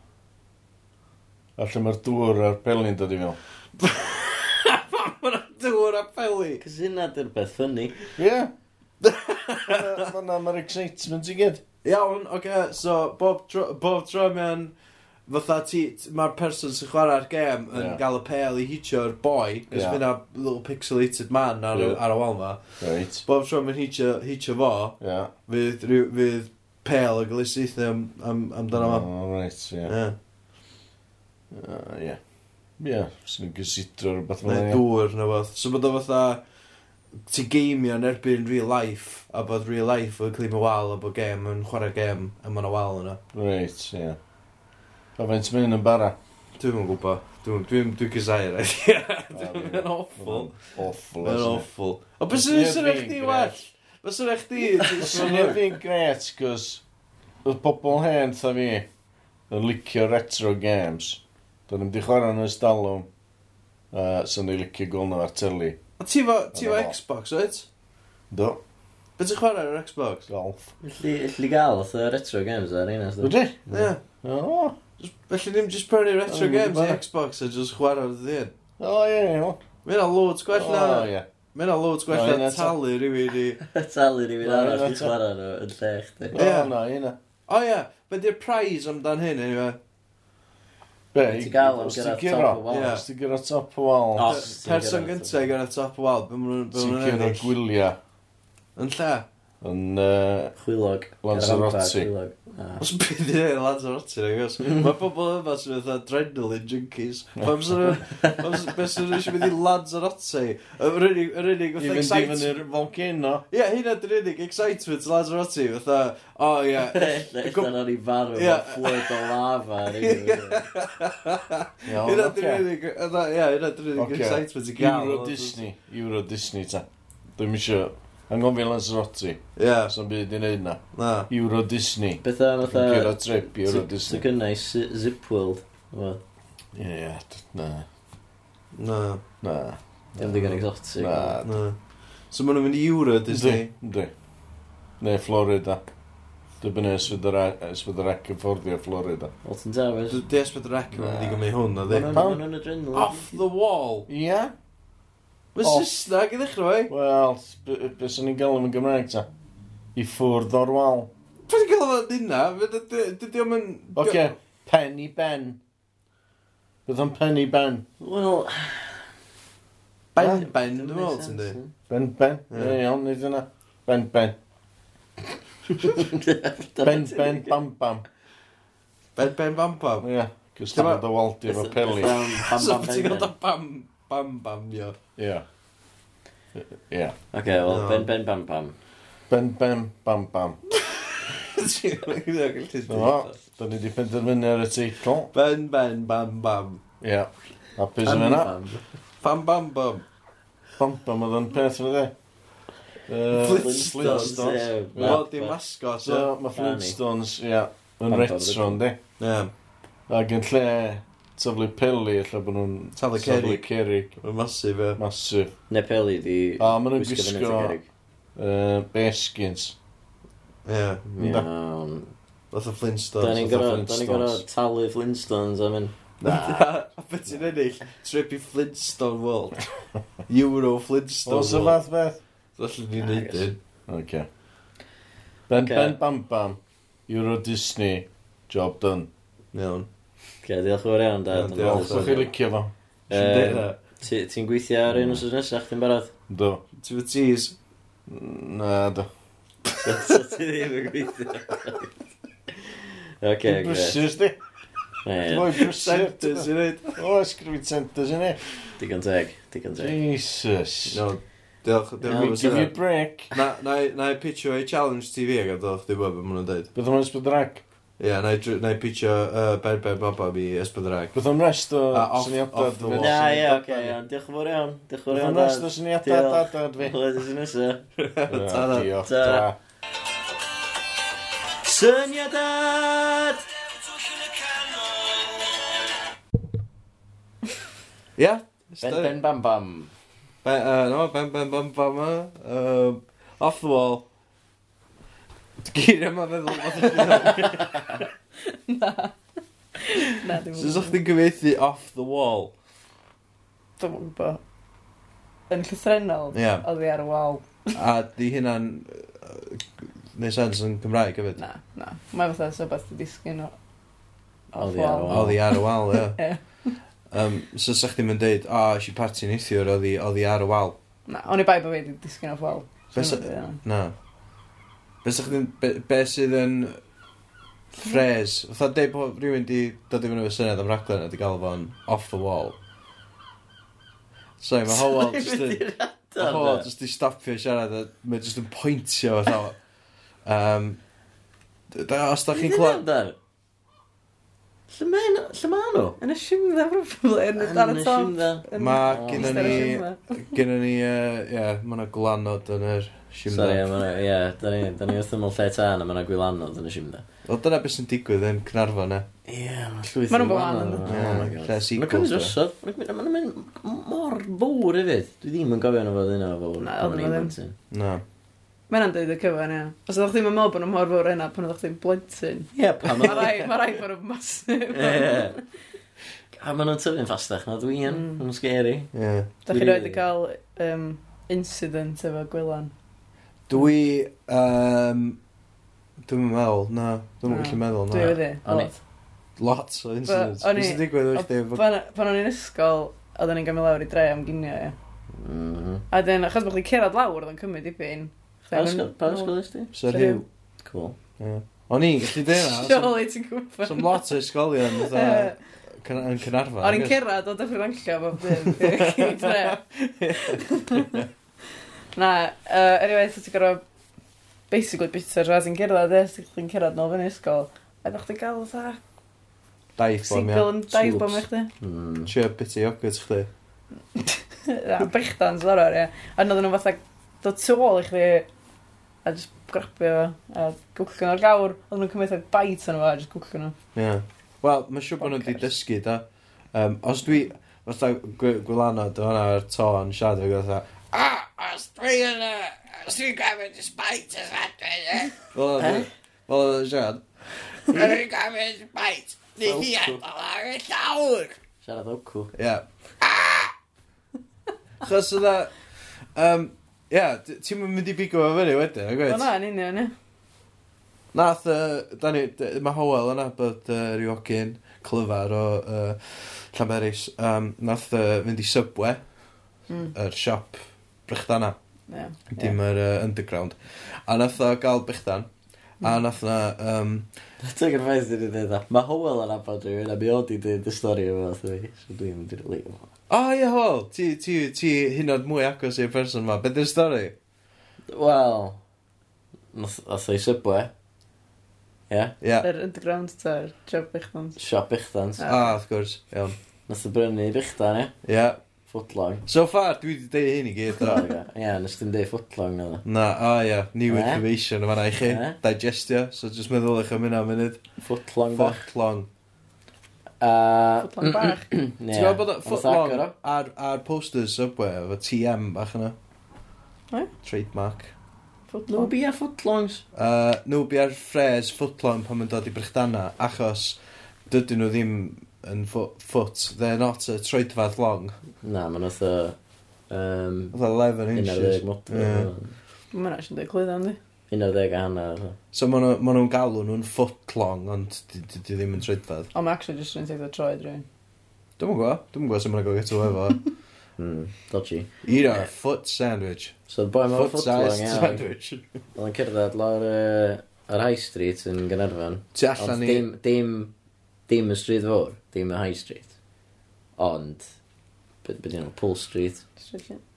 Alla mae'r dŵr a'r pelin dod i fel. dŵr a peli. Cos hynna dy'r beth ffynnu. Ie. Fyna mae'r excitement i gyd. Iawn, oce, okay, so bob tro, bob tro mewn fatha ti, mae'r person sy'n chwarae'r gêm yn yeah. gael y pel i hitio'r boi, cos yeah. fyna little pixelated man ar, yeah. ar y wal ma. Right. Bob tro mae'n hitio, hitio fo, yeah. fydd, fydd pel y glisithu am, am, amdano ma. Oh, right, yeah. Yeah. Uh, yeah. Ie, yeah, sy'n gysidro rhywbeth fel yna. Dŵr na fath. So bod o fatha, ti geimio yn erbyn real life, a bod real life yn clim y wal, a bod gem yn chwarae gem, a mae'n wal yna. Reit, ie. Yeah. A fe'n mynd yn bara? Dwi'n yn gwybod. Dwi'n dwi, dwi gysau rhaid. Dwi'n awful. Awful. Mae'n awful. O beth sy'n sy'n eich di well? Beth sy'n eich di? Swn i'n fi'n gret, cos oedd pobl hen, tha fi, yn licio retro games. Do'n i'n di chwarae yn ysdalwm. Uh, Sa'n ei licio gol nhw ar teli. A ti fo, ti fo Xbox, oed? Do. Beth ti'n chwarae ar Xbox? Golf. Felly gael oedd retro games ar un asdod. Wydri? Ie. O. Felly ddim just prynu retro games i Xbox a just chwarae ar ddyn. O, ie, ie. Mae'n a loads gwell na. O, ie. Mae'n a loads gwell na talu rhywun i... Talu rhywun arall i chwarae nhw yn lle chdi. O, na, ie na. O, ie. Be di'r prize amdan hyn, anyway? Be? Ti'n gael am gyrra top o wal. Ie, os ti'n gyrra top o wal. Person gyntaf i gyrra top o wal, be maen nhw'n ennill? Ti'n gyrra gwyliau. Yn lle? Yn... Chwilog. Lanzarote. Chwilog. Ah. Os bydd i ei lans o'r otin, agos. Mae pobl yma sy'n fath adrenaline junkies. Pam sy'n beth sy'n eisiau mynd i lans o'r otin. Yr unig, fath excitement... I fynd i fyny'r volcano. Ie, hynna dyn unig, excitement lans o'r otin. Fath o, ie. Ellan o'n i farw, yeah. fflwyd o lava. Hynna dyn unig, ie, hynna dyn unig excitement i gael. Euro Disney, Euro Disney ta. Dwi'n misio Angon fi'n Lanzarotti. Ie. Yeah. Sa'n byd i wneud na. Na. Euro Disney. Beth a fatha... Cyrra trip Euro Disney. Ti'n gynnau Zip World. Ie, ie. Na. Na. Na. Dim digon exotic. Na. Na. So maen nhw'n mynd i Euro Disney? Di. Neu Florida. Dibynnu Ysbyddarec yn fforddio Florida. Alton Towers. Di Ysbyddarec yn mynd i gymryd hwn, na di? Off the wall. Ie. Yeah. Mae Saesneg i ddechrau fe? Wel, beth sy'n ni'n gael yn Gymraeg ta? I ffwrdd o'r wal. Pwy sy'n gael o'n dynna? Dydy o'n mynd... Oce, pen i ben. Bydd o'n pen i ben. Wel... Ben, ben, dwi'n meddwl ti'n di. Ben, ben. Ie, iawn, nid yna. Ben, ben. ben, ben, bam, bam. Ben, ben, bam, bam? Ie. Cys dyma dy waldi efo peli. Bam, bam, bam bam bam Ie. Ie. Oce, wel, no. ben ben bam bam. Ben ben bam bam. Ti'n da ni wedi penderfynu ar y teitl. Ben ben bam bam. Ie. Hapus yn yna. Bam bam bam. Bam bam oedd yn peth roedd e. Flintstones. Wel, di mascot. Mae Flintstones, ie. Yn retro, ynddi. Ie. Ac yn lle Taflu Peli, lle bod nhw'n... Taflu Cerig. Safle Cerig. Mae'n masif, e. Masif. Ne Peli di... A, maen nhw'n gwisgo... Uh, Beskins. Ie. Yeah. Iawn. Fath o Flintstones. Da ni'n gorau talu Flintstones am un. Na. A beth ti'n ennill? Trip i Flintstone World. Euro Flintstone World. Os y fath beth? Felly ni'n neud un. OK. Ben Ben Bam Bam. Euro Disney. Job done. Iawn. Okay, diolch yn fawr iawn, dad. Diolch, diolch chi'n licio fo. Ti'n gweithio ar un mm. wrth nesaf, chdi'n barod? Do. Ti'n fy tees? Na, do. So ti ddim yn gweithio. Oce, gre. Brysys di. Mwy brysenters i wneud. O, ysgrifid centers i wneud. Digon teg, digon teg. Jesus. No, Diolch, diolch. Give me a break. Na, na, na i pitcho i challenge TV ag adolch, di bod beth maen nhw'n dweud. Beth maen nhw'n sbydrac? Ie, yeah, na i, na i pitio uh, Ben Ben baba mi esbyddrag. Bydd o'n rest o syniadau. Na, ie, oce, iawn. Diolch yn fawr iawn. Diolch yn fawr iawn. Bydd rest o syniadau dad fi. Bydd o'n nesaf. Ta, ta. Syniadad! Ie. Ben, ben, bam, bam. Ben, uh, no, ben, ben, bam, bam. Off the wall. Gyn yma feddwl bod Na. Na, dim So, sa'ch chi'n gyfeithi off the wall? Dwi'n gwybod. Yn llythrenol, Ie. oedd hi ar y wal. A di hynna'n... Neu sens yn Cymraeg hefyd? Na, na. Mae fatha so beth i disgyn o... Oedd hi ar y wal. Oedd hi ar y wal, ie. Ie. Um, so, sa'ch chi'n mynd dweud, o, oh, eisiau parti neithiwr, oedd hi oedd hi ar y wal. Na, o'n i bai bod fi wedi disgyn off wal. Be' sa- Na. Be sy'n be, be sydd yn ffres? Fytha dweud bod rhywun di dod i fyny fy syniad am raglen a di gael fo'n off the wall. Sorry, mae Howell just yn... Mae Howell just di stopio siarad a mae just yn pwyntio fatha. Um, da, os da chi'n clywed... Lle mae nhw? Yn y siwmdda, probably, yn y ar y top. Mae gynnu ni... Gynnu ni, ie, mae yna glanod yn yr... Er, Sori, ia, ia, da ni, da ni wrth ymwyl lle tân a mae yna gwylanodd yn y simda. O, dyna beth sy'n digwydd yn Cynarfon, e? Ie, mae llwyth yn gwylanodd. Oh lle sequels. Mae cymryd drosodd. Mae'n mynd mor fawr hefyd. Dwi ddim yn gofio nhw fod yna fawr. Na, oedd yna ddim. Na. Mae yna'n dweud y cyfan, ie. Os ydych chi'n meddwl bod nhw'n mor fawr yna pan ydych chi'n blentyn. Ie, pam. Mae rai, mae rai bod nhw'n masif. Ie. A mm. maen nhw'n tyfu'n ffastach na dwi yn. Mm. Mae'n scary. Ie. Yeah. Da chi roed i cael um, incident efo Gwylan. Dwi... Um, Dwi'n meddwl, na. Dwi'n meddwl gallu meddwl, na. Dwi wedi. O'n i. Lots o incidents. O'n i. Bys digwydd o'ch chdi? Pan o'n i'n ysgol, oedden ni'n gymryd lawr i dre am ginio, ie. Mm. Mm-hmm. A dyn, achos bod chi'n cerad lawr, oedd yn cymryd dipyn. Pa ysgol ysdi? Sir Hugh. Cool. Yeah. O'n i'n gallu dweud na. Surely ti'n gwybod. Some lot o ysgolion yn Cynarfa. O'n i'n cerad o dyffryn anllio bob dyn. Na, uh, anyway, so ti'n gorfod basically bitter rhaid i'n cyrraedd, e, so ti'n cyrraedd nôl fyny ysgol. A ddech chi'n gael dda Daif bom, ia. Single yn daif bom eich di. Trio biti yogurt chdi. Na, brechdan, soror, ie. A nod nhw fatha dod tu ôl i chdi a just grabio fo a gwllio nhw'r gawr. Oedden nhw'n cymryd o'r bait yn fo a just gwllio nhw. Ie. Wel, mae'n siŵr bod nhw wedi dysgu, da. Um, os dwi, fatha gwylanod o'n ar to yn siarad, dwi'n gwybod fatha, ah! os dwi yn y... Os dwi'n gafod y spait y e? Fel oedd e? Fel oedd e siarad? Os dwi'n gafod y spait, ni hi adal ar y llawr. Siarad ocw. Ie. Chos oedd e... Um, Ia, yeah, ti'n mynd i bigo fo fyny wedyn, yn gwaith? O na, yn union, ia. Nath, uh, Dani, mae Howell yna bod uh, rywogyn clyfar o uh, Llanberis. Um, nath uh, fynd i Subway, mm. yr er siop brechdanau. Yeah. Dim yr yeah. uh, underground. A nath o gael brechdan. A hmm. nath na... Um... Teg yn ffaith dwi'n dweud Mae Howell yn abod rhywun a mi oedd i dweud y stori efo fi. So dwi'n mynd i'r leif. O ie Howell, ti, ti, ti hyn oed mwy agos i'r person yma. Beth yw'r stori? Wel, nath o'i subway. E. Ie? Ie. Yr underground ta, siop bichdans. Siop bichdans. A, ah, wrth gwrs, iawn. Nath o brynu bichdans, ie? Ie. Footlong. So far, dwi wedi deud hyn i gyd. Ie, yeah, nes dim deud footlong na. Na, o oh, ia, yeah. new information yma na i chi. Digestio, so just meddwl eich am hynna am munud. Footlong. Footlong. Uh, footlong bach. Ti'n gwybod bod footlong ar, ar posters subway efo TM bach yna? Trademark. Footlong. Nhw bi footlongs. Uh, nhw bi ar ffres footlong pan mae'n dod i brechdana, achos dydyn nhw ddim yn foot, they're not a troedfad long. Na, mae'n otho... Um, oedd 11 inches. 11 model. Yeah. Mae'n rhaid yn dweud clydd Un di. ddeg a hanner. So maen nhw'n ma nhw galw nhw'n foot long, ond di, ddim yn troedfad. O, mae actually just yn teithio troed rhywun. Dwi'n mwyn gwybod, dwi'n mwyn gwybod sef mae'n gwybod eto efo. Mm, dodgy. Eat a foot sandwich. So the boy mae'n foot, foot long, ia. sandwich. Oedd yn cerdded lawr uh, ar High Street yn Gynarfan. Ti allan ni... Dim, dim, dim y stryd fawr. Dim y High Street. Ond, beth be dyn nhw, Pool Street.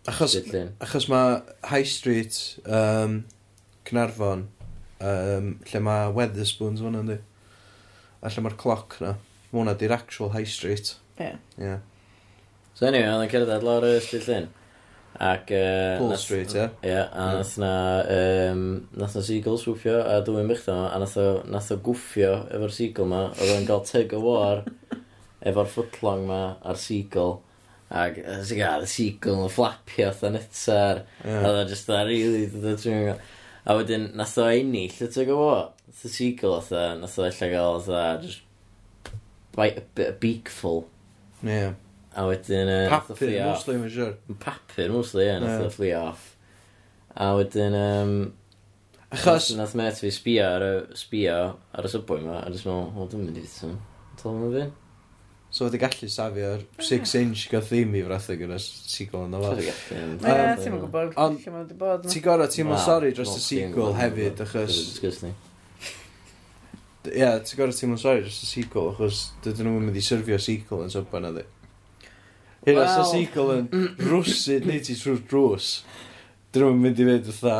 Achos, Stryd llun. achos mae High Street, um, Cynarfon, um, lle mae Weatherspoons hwnna, yndi. A lle mae'r cloc na. Mae hwnna di'r actual High Street. Ie. Yeah. Yeah. So anyway, oedd yn cerdded lawr y street llyn. Ac... Uh, Pool nath, Street, ie. Ie, a nath na... Um, nath na seagull swwpio a dwi'n bych a nath o, nath o gwffio efo'r seagull ma. Oedd o'n cael tug o war efo'r footlong ma a'r seagull. Ac, ti'n gael, y seagull yn fflapio oedd yn etar. Yeah. A oedd o just da really, dod o trwy'n gael. A wedyn, nath o ennill, y oedd o gofo. Nath o seagull oedd o, nath o illa gael oedd o, just beakful. Yeah. A wedyn, uh, papur, mostly, mae'n siwr. Papur, mostly, ie, nath o fflio off. A wedyn, um, Achos... Nath met fi sbio ar y, sbio ar y subway ma, a jyst meddwl, o, dwi'n mynd i fyta. Tal yma fi? So wedi gallu safio'r 6 ah. inch gael ddim i frathu gyda sequel yn o'r Ie, ti'n mynd gwybod lle mae'n wedi bod. Ti'n gorau, ti'n mynd sori dros y sequel hefyd, achos... Ie, ti'n gorau ti'n mynd sori dros y sequel, achos dydyn nhw'n mynd i syrfio sequel yn sopa na di. Hyn os y sequel yn rwsyd neu ti trwy'r drws, dyn nhw'n mynd i fynd fatha...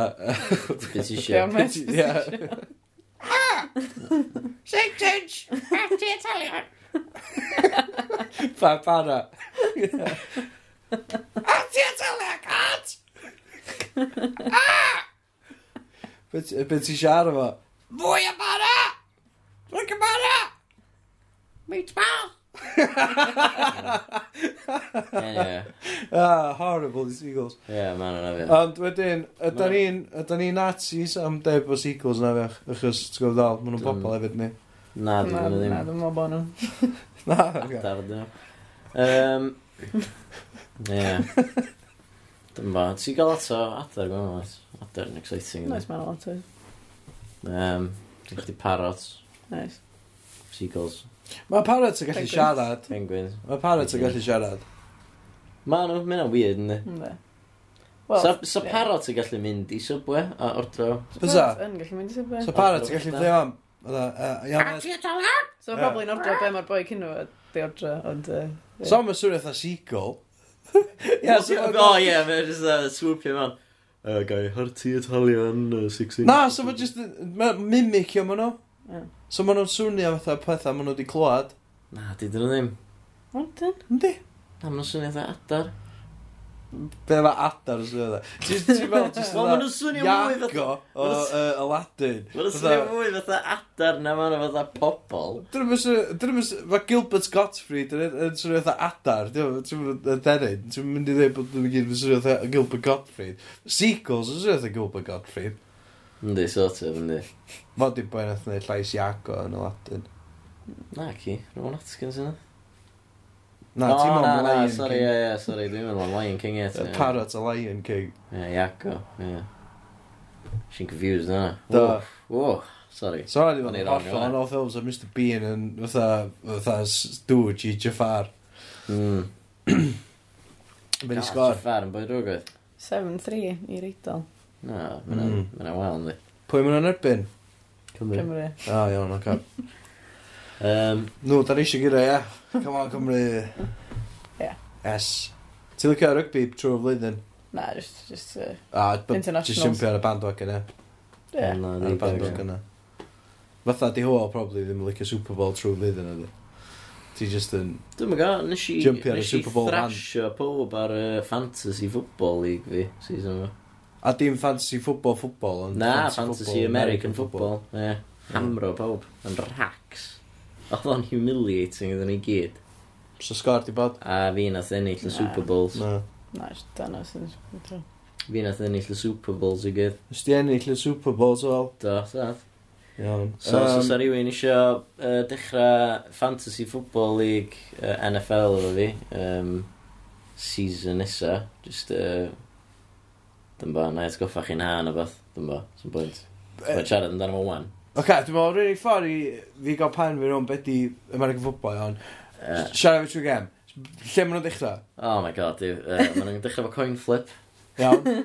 Beth i siarad. Ie. Shake change, half the Italian. pa para. A ti a tyle, cat! Ah! Be ti siarad fo? Fwy o bara! Rwy'n bara! Meat ball! anyway. Ah, horrible, these seagulls. Ie, yeah, man o'n afiach. Ond wedyn, ydyn ni'n ni Nazis am deb o seagulls na fiach, achos, ti'n gwybod ddal, maen nhw'n bobl hefyd ni. Mm. Na, dwi'n meddwl ddim. Na, dwi'n meddwl bod nhw. Na, oce. Adar ydyn nhw. Um, Ie. Dwi'n ba. Ti'n gael lot o adar gwneud mas. Adar yn exciting. Nice, mae'n lot o. Um, Dwi'n chdi parrots. Nice. Seagulls. Mae parrots yn gallu siarad. Penguins. Mae parrots yn gallu siarad. Ma nhw, mae nhw'n weird, ynddi? Ynddi. so, so sa parrot yn gallu mynd i subwe a ordro? Bysa? Yn gallu mynd i subwe. So parrot yn gallu ddim am Ia, So mae'n probably yn ordro be mae'r boi cyn nhw di ordro, ond... yy, ie. So mae'n swnio eitha seagull. Ie, so mae'n... O oh, ie, fe jyst uh, swoopio mewn. Uh, oh, gai harti Italian uh, 16. Na, so mae'n just... Mae'n mimicio maen nhw. Ie. So maen nhw'n swnio fatha pethau maen nhw wedi clywed. Na, di dyn nhw ddim. Ond dyn? Yndi? Na, maen nhw'n swnio fatha adar. Be mae adar yn swnio dda? Ti'n meddwl, ti'n Wel, maen nhw'n swnio mwy fatha- Iago o maen yy, Aladdin. Mae'n swnio Fatha- mwy fatha adar na maen ma'n fatha pobl. Dyn nhw'n swnio- dyn nhw'm yn swnio- Mae Gilbert Gottfried yn yn swnio fatha adar, Dyn nhw'n ti'n. Ti'n mynd i ddweud bod nhw'n gyd yn swnio fatha Gilbert Gottfried. Sequels yn swnio fatha Gilbert Gottfried. Yndi, sort of, yndi. Mod i boi nath wneud llais Iago yn Aladdin. Na, ci. Rowan Atkins yna. Na, no, ti'n meddwl Lion sorry, King. Ie, yeah, yeah, sorry, dwi'n meddwl am Lion King eto. Y parrot a Lion King. Ie, yeah, iaco, ie. Yeah. Confused na. Do. Wo, sorry. Sorry, dwi'n meddwl allan o'n all films o Mr Bean yn fatha, fatha stwj i Jafar. Mm. Fe'n i sgor. Jafar yn bwyd rwgwydd. 7-3 i reidol. Na, mae'n hmm. wael, ynddi. Pwy mae'n erbyn? Cymru. Cymru. O, iawn, o'r cap. Um, Nw, da ni eisiau gyda, ia. Come on, Cymru. Yeah. Yes. Ti'n licio rygbi trwy'r flwyddyn? Na, just, just uh, ah, internationals. Just jumpio ar y bandwagon e. Yeah. Na, ar y bandwagon e. Fatha di hwyl, probably, ddim licio Super Bowl trwy'r flwyddyn ydy. Ti just yn... Dwi'n mynd gael, nes i, nes i thrasio pob ar uh, Fantasy Football League fi, season yma. A dim Fantasy Football Football, ond... Na, Fantasy, fantasy football, American, American Football, football. Yeah. Hamro pob. yn racks. Oedd o'n humiliating iddyn ni gyd. So sgor di bod? A fi nath ennill y Na. Super Bowls. Na. Na, jyst danos sy'n ysbrydol. Fi nath ennill y Super Bowls i gyd. Ys di ennill y Super Bowls o fel? Do, sadd. Iawn. So, um, so sa rhywun isio uh, dechrau Fantasy Football League uh, NFL efo fi, um, season nesa, just, uh, dyn ba, na i atgoffa chi'n ha o beth, dyn ba, sy'n bwynt. Mae'n siarad amdano fo wan. Ok, dwi'n meddwl, rwy'n ei ffordd i fi gael pan fi rhwng beth i American Football, ond uh. siarad fi trwy gem. Lle maen nhw'n dechrau? Oh my god, uh, maen nhw'n dechrau fo coin flip. Iawn.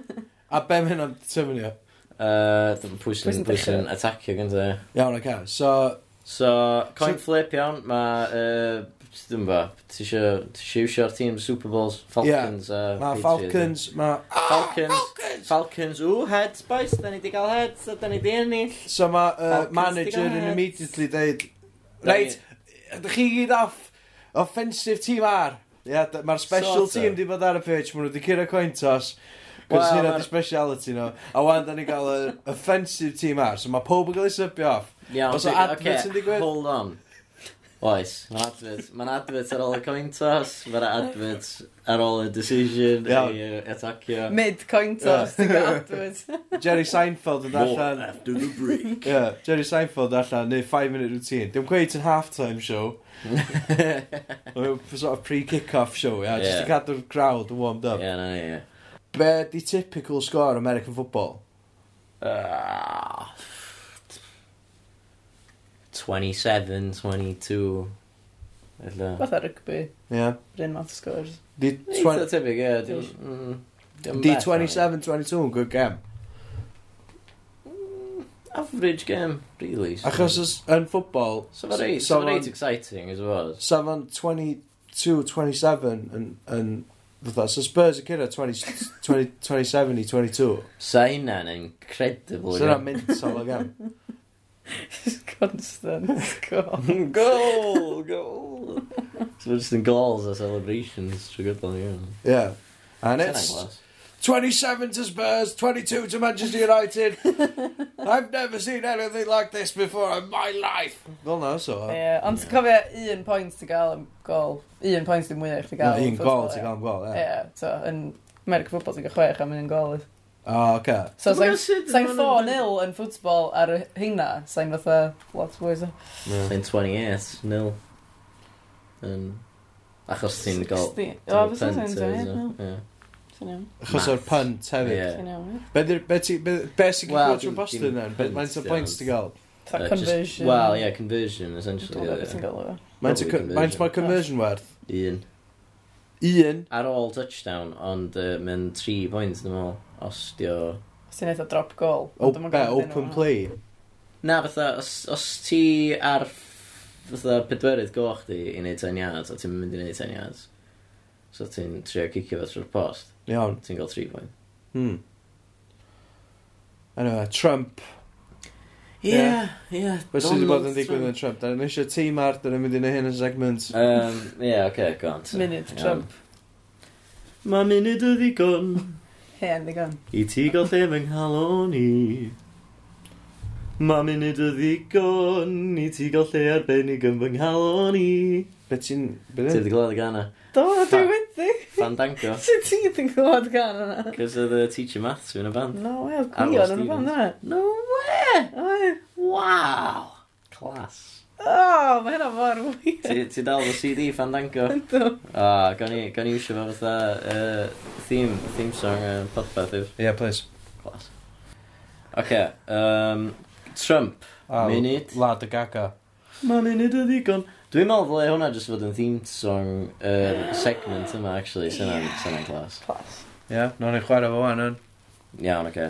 A be mae hynna'n tyfynio? Uh, pwy sy'n pwy sy'n attackio gyda. Iawn, ok. So... So, coin so, flip, iawn. Mae uh, dwi'n ba, ti eisiau iwsio'r tîm Super Bowls, Falcons yeah. a Ma Falcons, ma... Ah, Falcons, Falcons, Falcons, ww, heads boys, da ni di gael heads, da ni di ennill. So ma uh, manager yn immediately deud, reit, ydych chi gyd off, offensive team ar. Ie, yeah, mae'r special sort team di bod ar y pitch, maen nhw wedi cyrra coin toss. Cos well, hynna di speciality nhw. A wan, da ni gael y offensive team ar, so mae pob yn cael ei sybio off. Iawn, yeah, okay, okay. hold on. Oes, mae'n advert. Mae'n advert ar ôl y coin toss, mae'n advert ar ôl y decision Iawn. i uh, atacio. Mid coin toss, ti'n cael. Jerry Seinfeld yn allan... After the break. Yeah, Jerry Seinfeld allan, neu 5 minute routine. Dim gweud yn half-time show. Mae'n sort of pre-kick-off show. Yeah. Just get cadw'r crowd yn warmed up. Yeah, na, yeah. Be di typical score American football? Ah, 27, 22. Ella. Fatha rygbi. Ie. Bryn math scores. Di Eitha 20... tebyg, ie. Di- mm, Di 27, 22 yn good game. Mm, average game, really. So- Achos os- yn ffwbol, So fe reit, so fe reit exciting, as well. sa fo'n 22, 27 yn... yn fatha, so Spurs yn cyrra 20, 20, 27 i 22. Sa hynna'n incredible. So yna'n game. mental o gam. Just constant goal. goal, goal. so we're just in goals a celebrations trwy gydol ni. Yeah. And it's... 27 to Spurs, 22 to Manchester United. I've never seen anything like this before in my life. Wel na, so. Ie, ond ti'n cofio un pwynt ti'n gael am gol. Un pwynt ti'n mwyach ti gael. Un gol ti'n gael am gol, ie. Ie, so, yn America Football ti'n gael chwech am un gol. O, oh, oce. Okay. So, sa'n sain 4-0 yn ffwtbol ar y hynna, sa'n fatha lot fwy so. Sa'n 28-0 yn... Achos ti'n gael... O, beth sa'n 28-0? Achos o'r punt hefyd. Be ti'n gwybod trwy Boston then? Mae'n ta points ti'n gael? Ta conversion. Wel, ie, conversion, essentially. Dwi'n gwybod beth gael o. Mae'n ta conversion werth? Un. Un? Ar ôl touchdown, ond mae'n 3 points, dwi'n meddwl os di o... Os ti'n eitha drop goal. O, be, open play? Na, fatha, os, os ti ar fatha pedwerydd goch di i wneud 10 yards, a ti'n mynd i wneud 10 yards, so ti'n trio cicio fe trwy'r post, Iawn. ti'n cael 3 point. Hmm. Anyway, Trump. Ie, ie. Beth sydd wedi bod yn digwydd yn Trump? Da'n eisiau tîm ar, da'n mynd i neud hyn yn segment. Ie, um, yeah, oce, okay, go on. Minute Trump. Mae munud y ddigon. Hen ddigon. I ti gael lle fy nghalon i. Mae munud y ddigon i ti gael lle arbennig yn fy nghalon i. Be ti'n... Ti wedi glwad y gana? Do, dwi wedi. Fandango. Sut ti wedi glwad gan yna? Cos oedd y teacher maths yn y band. No way, oedd Gwion yn y band yna. No way! Wow! Class. Oh, mae hynna mor weird. Ti, ti dal y CD Fandango? Yndw. O, gawn ni, gawn ni iwsio fo fatha uh, theme, theme song uh, podpeth yw. Yeah, please. Class. Oce, um, Trump, oh, munud. Lad y gaga. Mae munud y ddigon. Dwi'n meddwl ddyle hwnna jyst fod yn theme song uh, segment yma, actually, sy'n yeah. sy'n class. Clas. Ie, yeah, nawn ni chwarae fo wan yn. Iawn, oce.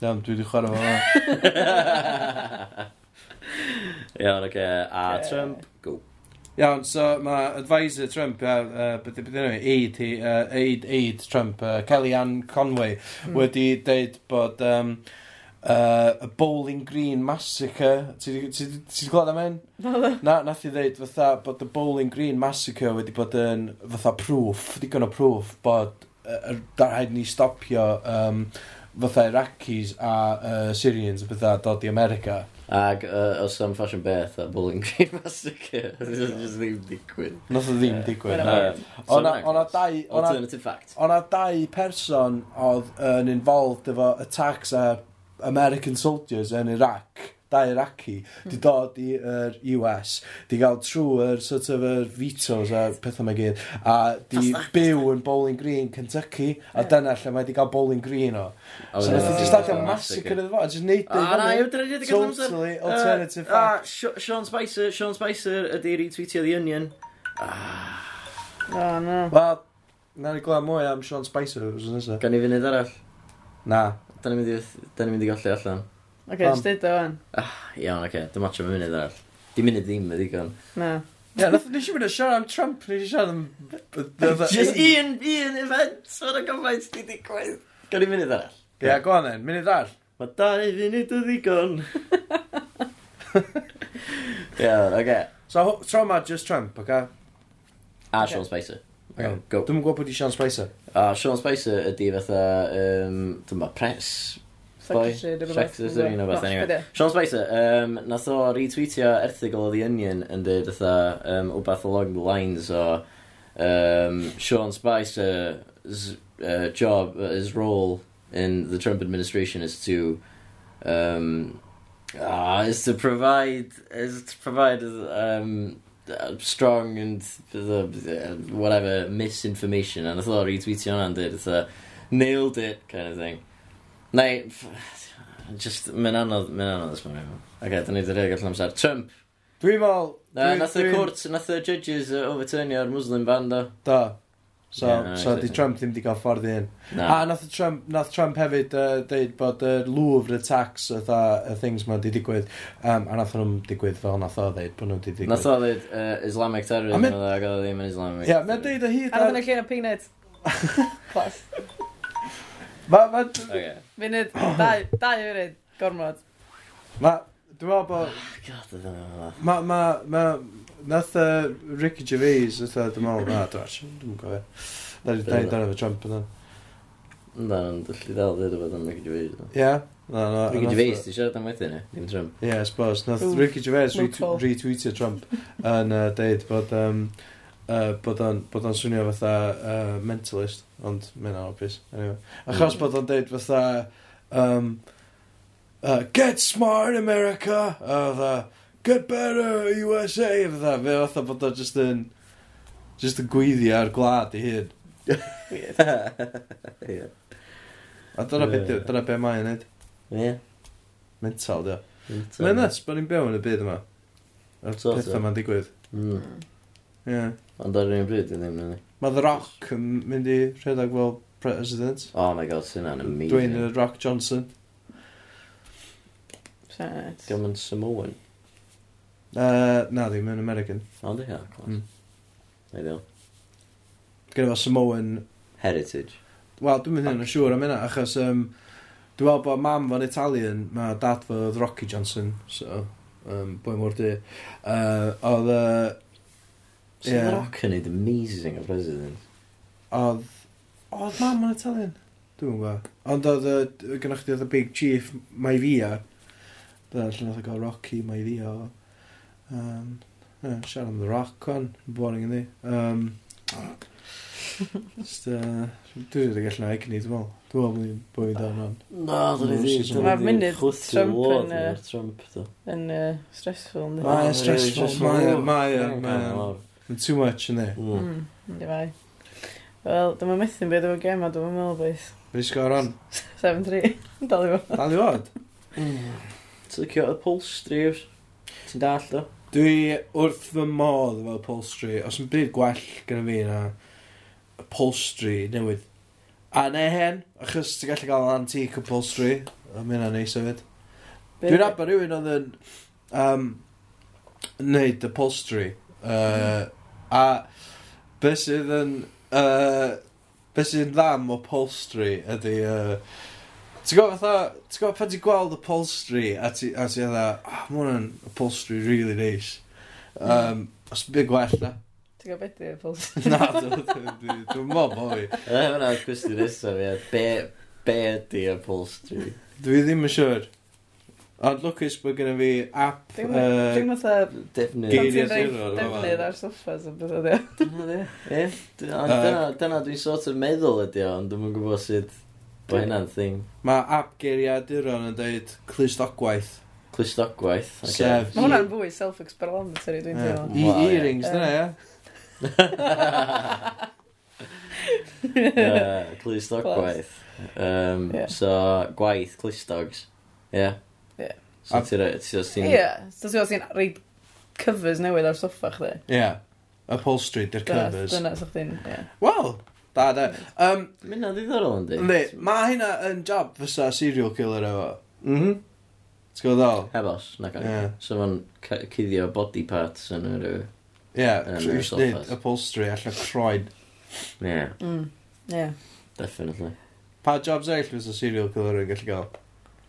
Iawn, dwi wedi chwarae fo wan. Iawn, oce. Okay. A. Trump, go. Iawn, so mae advisor Trump, uh, uh, beth ydyn nhw, aid, uh, aid, aid Trump, uh, Kellyanne Conway, mm. wedi deud bod um, uh, y Bowling Green Massacre, ti wedi gweld am hyn? Na, nath i ddeud fatha bod y Bowling Green Massacre wedi bod yn fatha proof, digon o proof bod uh, rhaid ni stopio um, fatha Iraqis a uh, Syrians a bethau dod i America. Ac uh, os am Fashion Beth a Bowling Green Massacre, just ddim digwydd. Nos o ddim digwydd. O'na dau... Alternative fact. O'na dau person oedd yn involved efo attacks ar American soldiers yn Iraq. Dairaki, mm. di hmm. dod i'r US, di gael trwy'r sort of yr vetoes a pethau mae gyd, a di byw yn Bowling Green, Kentucky, a dyna lle mae di gael Bowling Green o. Oh, so nath i just adio massacre iddo fo, a just neud ei fyny. A ah, na, i Totally uh, alternative uh, fact. Sean Spicer, Sean Spicer ydi retweetio The Onion. Ah. ah oh, no. Wel, na ni glad mwy am Sean Spicer. Gan i fynd arall? Na. Da ni'n mynd i golli allan. Oce, okay, styd o fan. Ah, iawn, oce. Okay. Dim otio fy munud arall. Dim munud ddim ydi gan. Na. Ie, yeah, nes i mynd yn siarad am Trump, nes i siarad am... Just un, un event, o'r gyfaint di digwydd. Gan i munud arall. Ie, yeah, go then, munud arall. Mae dau funud o ddigon. Iawn, oce. So, tro ma, just Trump, oce? Okay? A Sean Spicer. Okay. Go. Dwi'n gwybod pwy di Sean Spicer. A Sean Spicer ydi fatha, um, dyma, pres boi. Shrek the neu beth, anyway. Sean Spicer, um, nath o retweetio erthigol o The Onion yn dweud ytha um, wbeth along the lines o um, Sean Spicer's uh, job, uh, his role in the Trump administration is to um, uh, is to provide is to provide um, strong and uh, whatever misinformation and I thought retweetio on and did it's a nailed it kind of thing Neu, just, mae'n anodd, mae'n anodd ysbryd. Oce, okay, da ni wedi rhaid gallu amser. Trump. Dwi'n meddwl... Na, nath y cwrt, nath y judges overturnio'r Muslim ban, do. Da. So, yeah, no, so di Trump ddim di cael ffordd i un. No. A nath Trump, nath Trump hefyd uh, deud bod y uh, Louvre attacks y uh, things ma di digwydd. Um, a nath nhw'n digwydd fel nath o ddeud bod nhw di digwydd. Nath o ddeud uh, Islamic terrorism, a gael ddim yn Islamic. Ie, yeah, mae'n deud y hyd... A nath nhw'n llun o peanut. Class. Mae... Okay. Munud, dau, dau munud, gormod. Mae... Dwi'n meddwl bod... Oh God, ydyn nhw. Mae... Ma, ma, nath uh, Ricky Gervais, nath o, dwi'n meddwl, na, dwi'n meddwl, dwi'n gofio. Na, dwi'n meddwl, dwi'n meddwl, Trump yna. Na, dwi'n dyllu dal ddweud bod am Ricky Gervais. Ie. Na, na, Ricky Gervais, ti siarad am wedyn ni, ddim Trump. Ie, yeah, suppose. Nath Ricky Gervais retweetio Trump yn uh, deud bod... Um, uh, bod o'n swnio fatha uh, mentalist ond mae'n obvious. Anyway. Mm. Achos bod o'n deud fatha, um, uh, get smart America, a fatha, get better USA, a fatha, fe fatha bod o'n just yn, just yn gweiddi ar gwlad i hyn. a dyna beth, dyna beth mae'n neud. Ie. Mental, dio. Mae'n nes bod ni'n byw yn y byd yma. A'r pethau ma'n digwydd. Mm. Yeah. Ond ar un bryd i ddim, nid Mae The Rock yn mynd i rhedeg fel president. Oh my god, sy'n an amazing. Dwayne The Rock Johnson. Sad. Diolch yn Samoan. Uh, na, ddim yn American. O, di, ha, clas. Mm. Ideal. Gyda fo Samoan... Heritage. Wel, dwi'n mynd hyn yn siŵr am hynna, achos um, dwi'n meddwl bod mam fo'n Italian, mae dad fo oedd Rocky Johnson, so, um, boi mor di. Uh, oedd uh, So yeah. Rock yn neud amazing o president. Oedd... Oedd mam yn Italian? Dwi'n gwybod. Ond oedd gynnwch chi oedd y Big Chief, mae fi a... Dyna lle nath o gael Rocky, mae fi a... Um, yeah, siarad am The Rock, on. Boring yn di. Um, Just, uh, dwi wedi gallu na egni, dwi'n meddwl. Dwi'n meddwl bod bwyd ar hwn. Na, dwi'n meddwl. Mae'r munud Trump yn... Trump, Yn stressful. Mae'n e e stressful. Mae'n... Mae'n... Mae'n... Mae'n too much yn ei. Mm. mm, mm. Di fai. Wel, dyma methu'n byd o'r gema, dyma meddwl beth. Fe sgor on? 7-3. Dal i fod. Dal i fod? Mm. Ti'n licio upholstery yw'r? Ti'n dall do? Dwi wrth fy modd efo upholstery. Os yn byd gwell gyda fi na upholstery newydd. A ne hen, achos ti'n gallu cael antique upholstery. A Mae a'n neis hefyd. Dwi'n abo rhywun oedd yn um, neud upholstery. Uh, mm. A beth sydd yn... Uh, beth sydd yn ddam upholstery ydy... Uh, Ti'n gwybod fatha, ti'n gwybod pan ti'n gweld upholstery a ti'n ti dda, ah, mae hwnna'n upholstery really nice. Um, os bydd gwell na. Ti'n gwybod beth yw upholstery? Na, dwi'n mob o fi. Yna, hwnna'n cwestiwn nesaf, ie. Be, be ydy upholstery? Dwi ddim yn siwr. Sure. Ond lwcus bod gen i fi app... Dwi'n fatha... Defnydd. Geiriau zero. Defnydd ar soffas o beth ydi o. Dyna di. Dyna dwi'n sort of meddwl ydi o, ond dwi'n gwybod sut bod hynna'n thing. Mae app geiriau duron yn dweud clustogwaith. Clustogwaith. Sef... Mae hwnna'n fwy self-explanatory dwi'n teimlo. E-earrings, dyna ia. Clustogwaith. So, gwaith clustogs. Ie. Yeah. Ie. So ti'n rhaid, ti'n... Ie, so ti'n rhaid covers newydd ar soffa chdi. Ie. Upholstery, dy'r covers. Dyna, so chdi'n, ie. Wel, da, da. Um, Mae'n ddiddorol yn di. Ynddi, mae hynna yn job fysa serial killer efo. Mhm. Mm Ti'n gwybod ddol? Hebos, na gael. Ie. So ma'n cuddio body parts yn yr... Ie, Chris did upholstery allan croed. Ie. Yeah. Mm. Yeah. Definitely. Pa jobs eill fysa serial killer yn gallu gael?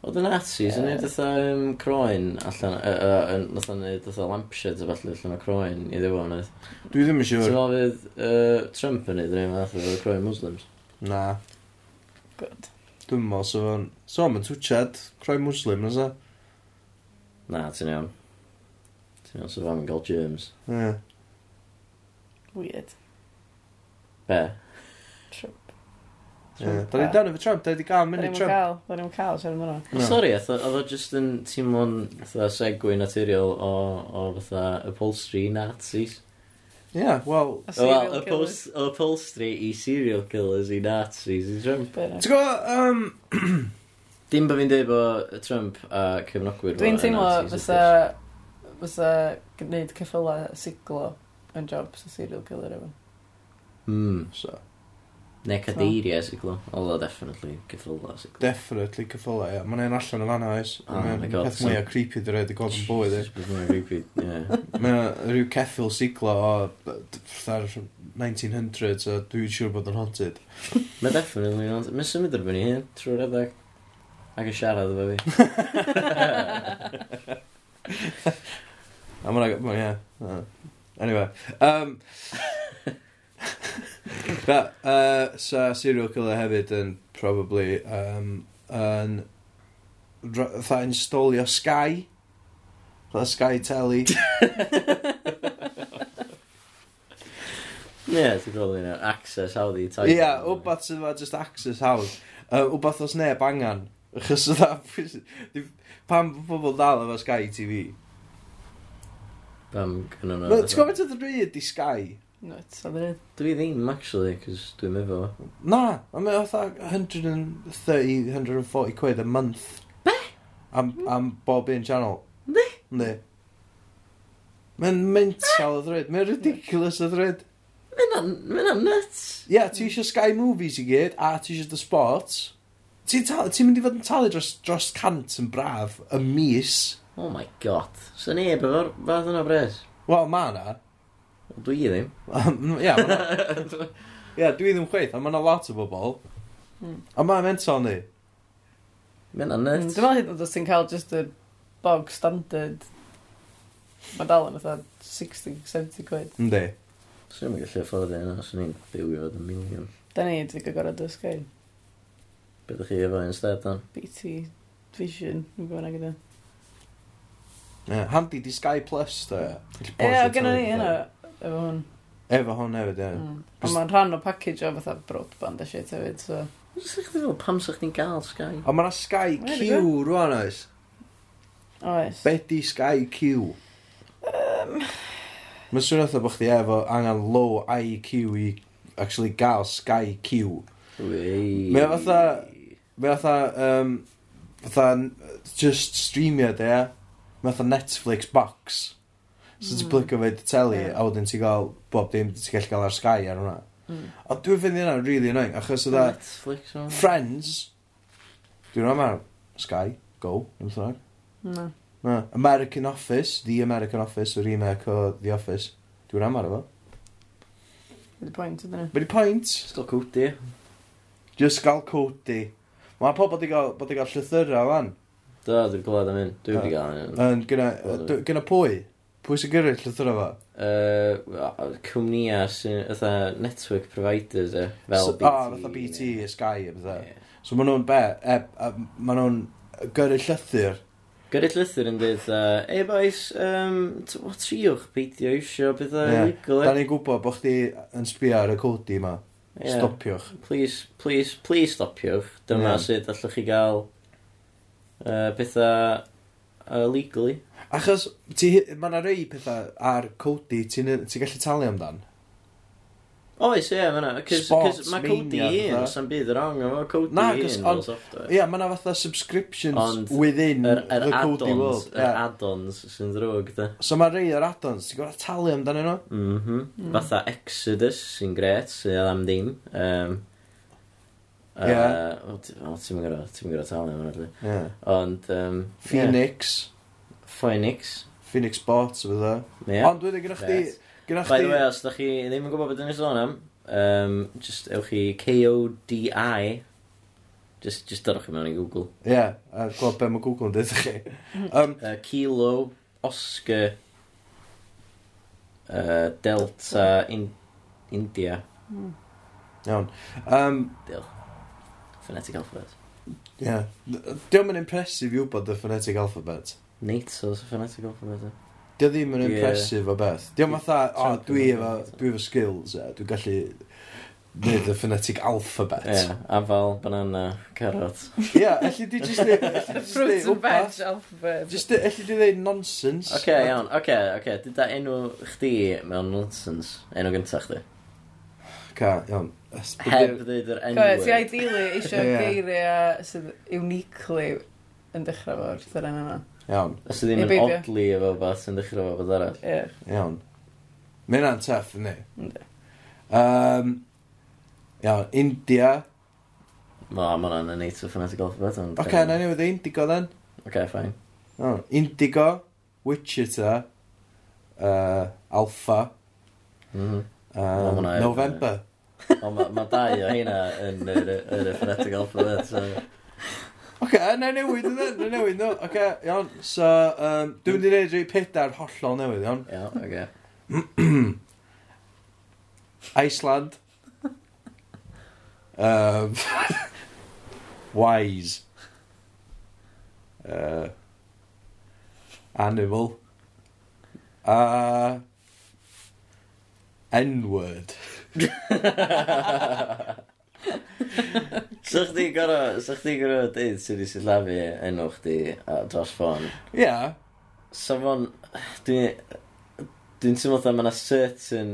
Oedd y Nazis yn neud eitha um, croen allan, yn nath o'n neud eitha lampsheds a falle allan o croen i ddewon oedd. Dwi ddim yn siŵr. Ti'n meddwl fydd uh, Trump yn neud rhywun fath o croen Muslims? Na. Good. Dwi'n meddwl so fo'n... So, mae'n twchad croen Muslim, nes Na, ti'n iawn. Ti'n iawn, so fo'n gael germs. Ie. Weird. Be? Trump. Da ni dan efo Trump, da ni gael mynd i Trump. Da ni'n cael, sef yma. Sorry, oedd o just yn teimlo'n segwi naturiol o, o fatha upholstery Nazis. Yeah, well... Well, upholstery i serial killers i Nazis i Trump. Ti'n gwybod, um... Dim bod fi'n dweud bod Trump a cefnogwyr Dwi'n teimlo fysa, fysa gwneud ceffylau siglo yn job sy'n serial killer efo. Mm, so. Neu cadeiriau siglo. Oedd o definitely cyffrola siglo. Definitely cyffrola, ie. Yeah. Mae'n ein allan o fanna oes. Oh Mae'n peth so... mwyaf creepy dy rhaid i gweld yn bwyd, ie. Peth mwyaf creepy, ie. Mae'n rhyw ceffil siglo o 1900s a dwi'n siŵr bod yn haunted. Mae definitely yn haunted. Mae'n symud ar fyny hyn, trwy'r edrych. Ac yn siarad efo fi. A mae'n... Ie. Anyway. Um, Na, uh, so serial killer hefyd yn probably um, yn fatha installio Sky fatha Sky Telly Ie, yeah, ti'n gwybod yna, access hawdd i taith. Ie, yeah, wbath sydd yma, just access hawdd. Uh, wbath os neb angan. Chos yna, pam pobl dal efo Sky TV? Pam gynnu nhw? Ti'n gwybod beth ydyn nhw ydi Sky? Nuts. Oedd yn Dwi ddim, actually, cos dwi'n efo. Na, mae'n mae 130-140 quid a month. Be? Am, am bob un channel. Ne? Ne. Mae'n mental o ddryd. mae'n ridiculous o ddryd. Mae'n am nuts. Ie, yeah, ti eisiau Sky Movies i gyd, a ti eisiau The Sports. Ti'n ta- ti'n mynd i fod yn talu dros, dros cant yn braf, y mis. Oh my god. So neb efo'r fath yna bres. Wel, ma na. Dwi ddim. Ie, ma' 'na- ia, dwi ddim chweith, a ma' 'na lot o bobl. Hmm. A mae'n mental ni. Mae hynna'n hmm, Dwi'n nuts. meddwl hyd yn oed os ti'n cael just y bog standard, mae dal yn fatha 60-70 quid. Yndi. Swn i'n gallu afforddio yna, swn i'n bywio fod yn miliwn. Da ni, dwi'n gorau dysgu. Be ydych chi efo yn stad dan? BT Vision, yn gwybod na gyda. Ie, Handi di Sky Plus, da. Ie, o, gynnu ni, yna efo hwn. Efo hwn hefyd, ie. Mm. Ond mae'n rhan o package o fatha broadband a shit hefyd, so... Sa'ch chi'n feddwl pam sa'ch chi'n gael Sky? Ond mae'na Sky Q rwan oes. Oes. Be di Sky Q? Um... Mae'n swnio fatha bod chdi efo angen low IQ i actually gael Sky Q. Wei. Mae'n fatha... Mae'n fatha... Um, fatha... Just streamio ie. Mae'n fatha Netflix box. So ti'n plygio fe dy teli, yeah. a wedyn ti'n gael bob dim ti'n gallu gael ar Sky ar hwnna. Mm. Ond dwi'n fynd yna'n really annoying, achos oedd e- Netflix o. Friends, dwi'n rhaid ma'r Sky, Go, yn llwyr. No. no. American Office, The American Office, y remake o The Office, dwi'n rhaid ma'r efo. Be pwynt ydyn nhw? Be di pwynt? Just gael cwdi. Just gael cwdi. Mae pobl wedi gael, gael llythyrau fan. Do, dwi'n gwybod am hyn. Dwi wedi gael hyn. Gyna pwy? Pwy sy'n gyrru llythyrau fo? Uh, Cwmnia sy'n, fatha, network providers, e, fel so, BT. O, oh, fatha BT, yeah. Sky, e, fatha. Yeah. So maen nhw'n be, e, e, maen nhw'n gyrru llythyr. Gyrru llythyr yn dweud, uh, e, boys, um, o, triwch, beidio eisiau, beth o'r yeah. legal, e. Eh? Da ni'n gwybod bod chdi yn sbio ar y codi yma. Yeah. Stopiwch. Please, please, please stopiwch. Dyma yeah. sut allwch chi gael uh, bethau uh, legally. Achos, mae yna rei pethau ar Cody, ti'n ti gallu talu amdan? Oes, ie, yeah, mae yna. Sports, Mae Cody un, sa'n bydd wrong efo Cody Na, un. On, ie, mae yna fatha subscriptions ond within er, er the add Cody world. Yr yeah. add-ons sy'n ddrwg, da. So mae rei o'r add-ons, ti'n gwybod talu amdanyn nhw? Mhm. Mm mm. Fatha Exodus sy'n gret, sy'n am ddim. Um, Yeah. Uh, o, ti'n mynd gorau, ti'n mynd gorau talu am hwnna. Yeah. Ond, um, Phoenix. Yeah. Phoenix. Phoenix Sports, fydd e. Yeah. Ond dwi'n gyda chdi... Gyda chdi... By the way, os da chi ddim yn gwybod beth yn ei sôn am, um, just ewch chi K-O-D-I. Just, just dorwch chi mewn i Google. Ie, yeah, a gweld be mae Google yn dweud chi. Um, uh, Kilo, Oscar, uh, Delta, in, India. Hmm. Iawn. Um, Dil. Phonetic alphabet. Ie. Yeah. Diolch yn impressive i wybod y phonetic alphabet. Natos, fanatic compliment, e. Dio ddim yn impressive o beth. Dio fatha, o, dwi efo, dwi efo skills, e, dwi'n gallu neud y phonetic alphabet. Ie, yeah, afal, banana, carrot. Ie, yeah, elli di just neud... Fruits and veg alphabet. Just, elli di dweud nonsense. Oce, okay, iawn, oce, okay, oce. Okay. Dyda enw chdi mewn nonsense, enw gyntaf chdi. Ca, iawn. Heb ddeud yr enw. Ti e. ideally eisiau geiriau sydd uniquely yn dechrau fo'r thyren yna. Iawn. Os ydy ddim yn beibio. odli efo beth sy'n dechrau efo beth arall. Ie. Iawn. Mae hynna'n tough, ynddi? Ynddi. Um, iawn, India. Ma, ma hwnna'n yn eitha fanatical alphabet. Oce, okay, na ni wedi Indigo then. Oce, okay, fine. Oh, Indigo, Wichita, uh, Alpha, mm -hmm. um, hwnna, November. Ond mae ma dau o heina yn yr y, y, y alphabet. So. Oce, okay, na newid yna, na newid nhw. Oce, okay, iawn. So, um, dwi'n mynd i neud rhai pedair hollol newydd, iawn. Iawn, oce. Okay. Iceland. Um, wise. Uh, animal. Uh, N-word. so chdi gorau, so chdi gorau deud sydd wedi sillafu enw chdi a dros ffôn. Ia. Yeah. So fo'n, dwi'n dwi teimlo dda mae yna certain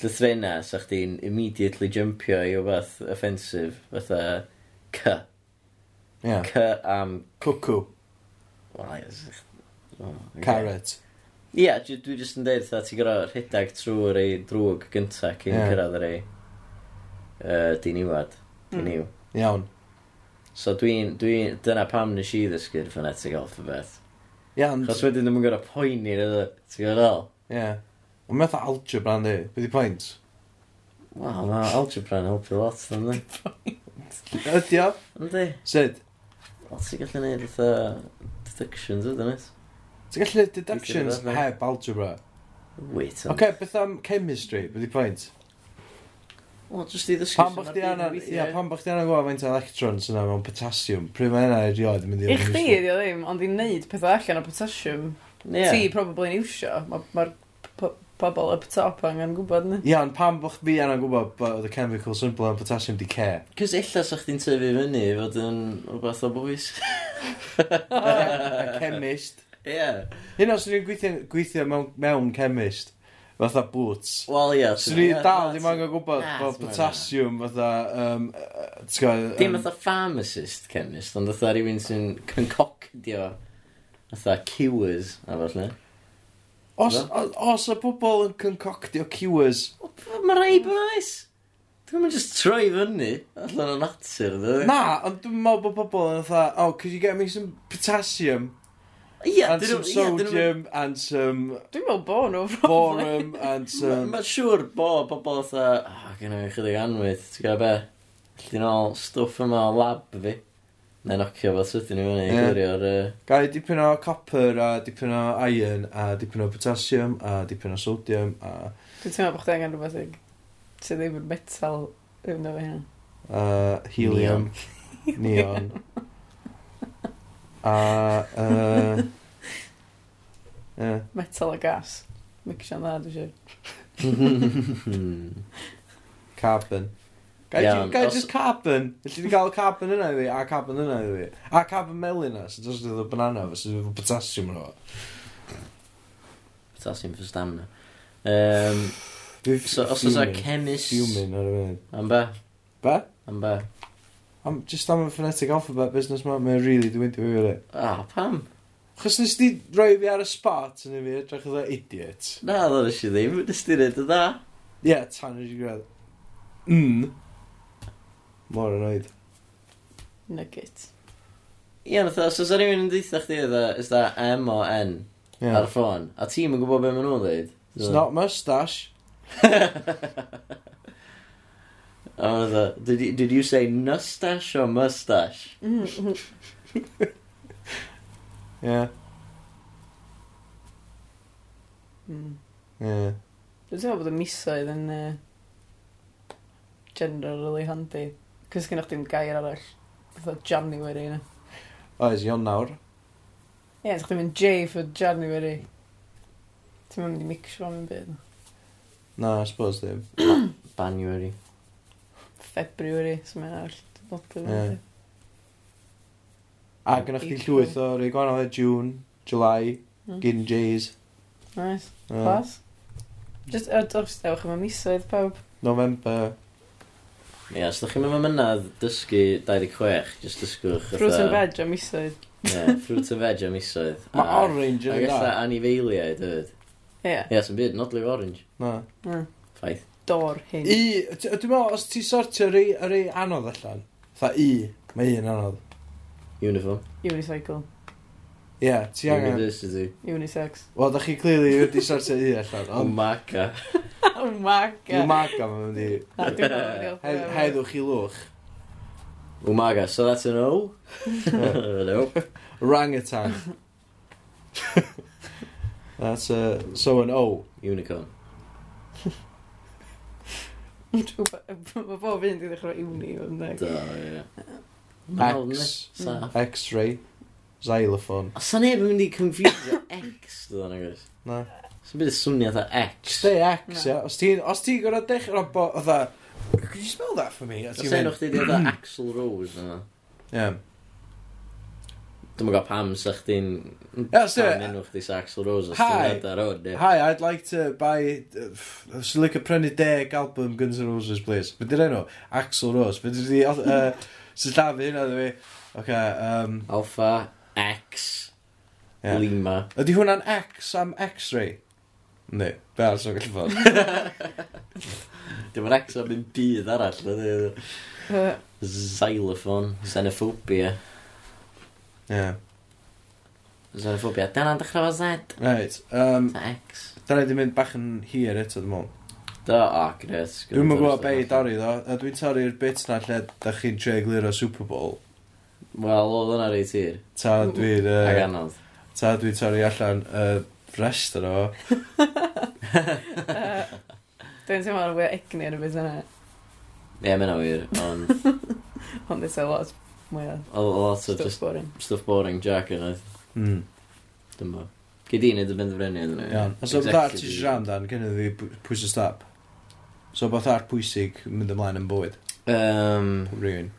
llythrenna sa chdi'n immediately jumpio i o fath offensif, fatha C. Yeah. C am... Cwcw. Wel, oh, Carrot. Ie, yeah, dwi, dwi jyst yn deud, ti gorau rhedeg trwy'r ei drwg gyntaf cyn yeah. cyrraedd yr ei uh, diniwad. Diniw. Mm. Iawn. So dwi'n... Dwi, dyna pam nes i ddysgu'r phonetic alphabet. Iawn. Chos wedyn ddim yn gorau poeni yn ydw. Ti'n gwybod fel? Ie. Ond mae'n algebra yn di. Be di pwynt? Wel, mae algebra yn helpu lot. Ydy o? Ydy. Sut? Wel, ti'n gallu gwneud eitha deductions ydyn ni? Ti'n gallu deductions heb algebra? Wait. Oce, okay, beth am chemistry? Be di pwynt? O, jyst i ddysgu Pan bych ti anna, ia, pan bych ti anna gwybod faint o electrons yna mewn potassium, pryd mae hynna erioed yn mynd i I chdi ydi o ddim, ond i wneud pethau allan o potassium, yeah. ti probably yn iwsio, mae'r pobl up top angen gwybod ni. Ia, ond pan bych fi anna gwybod bod y chemical symbol yn potassium di care? Cys illa sa chdi'n tyfu fyny i fod yn rhywbeth o bwys. A chemist. Ie. Yeah. Hyn os ydyn ni'n gweithio, gweithio mewn, mewn chemist, fatha boots. Wel, ie. Swn i dal ddim angen gwybod bod potassium fatha... Um, Dim fatha pharmacist chemist, ond fatha rhywun sy'n concocdio fatha cures a falle. Os, os y pobl yn concocdio cures... Mae rai bod bwys! Dwi'n mynd just troi fyny allan o natur, dwi. Na, ond dwi'n meddwl bod pobl yn fatha, oh, could you get me some potassium? Yeah, and some sodium, and some... Dwi'n meddwl bo nhw, Borum, and some... Mae'n siŵr bo bobl otha, oh, ah, gen i chydig anwyd. ti'n gwybod be? Lly'n ôl stwff yma o lab fi. Neu nocio fo sydyn nhw fyny i gwirio'r... Uh... Gai dipyn o copper a dipyn o iron a dipyn o potassium a dipyn o sodium a... Dwi'n teimlo bod chdi angen rhywbeth i sydd ddim yn metal yw'n o'r hyn. Uh, helium. Neon. Neon. A... Uh, yeah. Metal a gas. Mixian dda, dwi'n eisiau. carbon. Gai yeah, gai os... just carbon. Felly di gael carbon yna i fi, a carbon yna i fi. A carbon melyn yna, sy'n dod o banana, sy'n dod potassium yna. Potassium for stamina. Um, so, os oes a chemist... Fuming, ar y fynd. Am be? Be? Am be? Am, just am y phonetic alphabet business ma, mae'n really dwi'n dwi fi Ah, pam? Chos nes di roi fi ar y spot yn i fi, drach oedd idiot. Na, dda nes i ddim, nes di reid y dda. Ie, yeah, tan nes i. Mm. Mor yn oed. Nugget. Ie, nath o, so sa rhywun yn deitha chdi edda, is da M o N yeah. ar y ffôn, a ti'n yn gwybod beth maen nhw'n dweud? It's not mustache. A oh, dda, did, you, did you say nustache or mustache? Mm-hmm. Yeah. Mm. Yeah. Dwi'n teimlo bod y misoedd yn uh, generally handy. Cys gynnwch chi'n gair arall. Fytha January yna. Oes, Ionnawr. Ie, yeah, ti'n mynd J for January. Ti'n mynd i mixio fo'n byd. Na, I suppose ddim. January. February, so mae'n all nodlu. Yeah. A gynnwch chi llwyth o rei gwahanol e, June, July, mm. Gin Jays. Nice, uh. class. Just, os ewch yma misoedd pawb. November. Ie, yeah, os ydych chi'n mynd mynydd dysgu 26, just dysgwch... Fruit and veg a misoedd. Ie, yeah, fruit and veg a misoedd. Mae orange yn yna. Ac eitha anifeiliaid dweud. Ie. Ie, sy'n byd, nodlu orange. Na. Hmm. Faith dor hyn. I, dwi'n meddwl, os ti sortio rei, rei anodd allan, fa i, mae un anodd. Uniform. Unicycle. Ie, yeah, ti angen... University. Unisex. Wel, da chi clearly wedi sortio i allan. Ond... Umaca. Umaca. Umaca, mae'n mynd i... Heddwch i lwch. Umaga, so that's an O? no. Orangutan. that's a... So an O. Unicorn. Mae bob un di ddechrau iwni, oedd yn deg. Da, ie. X, mm. X-ray, xylophone. Os o'n neb yn mynd i confusio X, dod o'n agos. Na. Os byd y swnio dda X. Stay X, ia. Os ti'n ti gorau dechrau bo, oedd Could you smell that for me? Os ti'n mynd... o'ch di dda Axl Rose, yna. Ie. Dwi'n gwybod pam sa chdi'n... Yeah, so, pam enw chdi sa Axl Rose os ti'n rhaid ar hwn. Hi, I'd like to buy... Uh, Swn like prynu deg album Guns N' Roses, please. Fe di'r enw? Axl Rose. Fe di'r... Uh, Swn llafu hynna, dwi. Okay, um... Alpha, X, yeah. Lima. Ydy hwnna'n X am X-ray? Ne, be ar sy'n gallu fod. Dim yn X am un byd arall. Xylophone, xenophobia. Yeah. Xenophobia. Dyna'n dechrau fo Z. Right. Um, Ta X. Dyna wedi mynd bach yn hir eto, dwi'n mwyn. Do, o, gret. Dwi'n mynd gwybod be i dorri ddo. A dwi'n torri'r bit na lle da chi'n tre glir o Super Bowl. Wel, oedd yna reit hir. Ta dwi'n... Uh, Ag anodd. Ta dwi'n torri allan y uh, rest yno. Dwi'n teimlo'n wyr egni yn y byd yna. Ie, mae'n awyr, ond... ond it's a lot Mwy o. Oedd lot o stuff just boring. stuff boring Jack yn oedd. Mm. Dyma. Gyd i'n edrych yn benderfyniad yna. Iawn. A so beth ti siarad amdan, gen i pwys o stop. So beth ar pwysig mynd ymlaen yn bywyd? Um, Rhywun.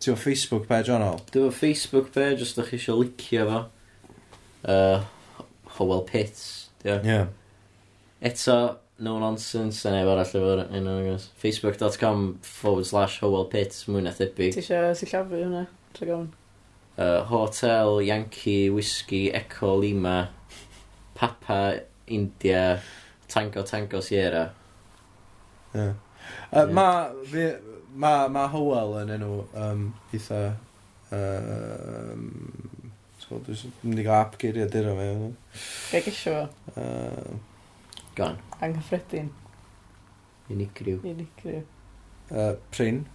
Ti o Facebook page anol? Dwi o Facebook page os ydych chi eisiau licio fo. Uh, Howell Pitts. Ie. Yeah. Eto, no nonsense, neu arall efo'r un o'n gwrs. Facebook.com forward slash Howell Pits, mwy na thebyg. Ti eisiau sillafu hwnna, tra gawn? Uh, Hotel, Yankee, Whiskey, Echo, Lima, Papa, India, Tango, Tango, Sierra. Yeah. Uh, yeah. fi, ma, ma Howell yn enw um, eitha... Um, so, dwi'n mynd i gael app geiriau dyro fe. Gael gisio fo? Uh, Go. Anghyffredin. Unigryw. Unigryw. Uh, Pryn.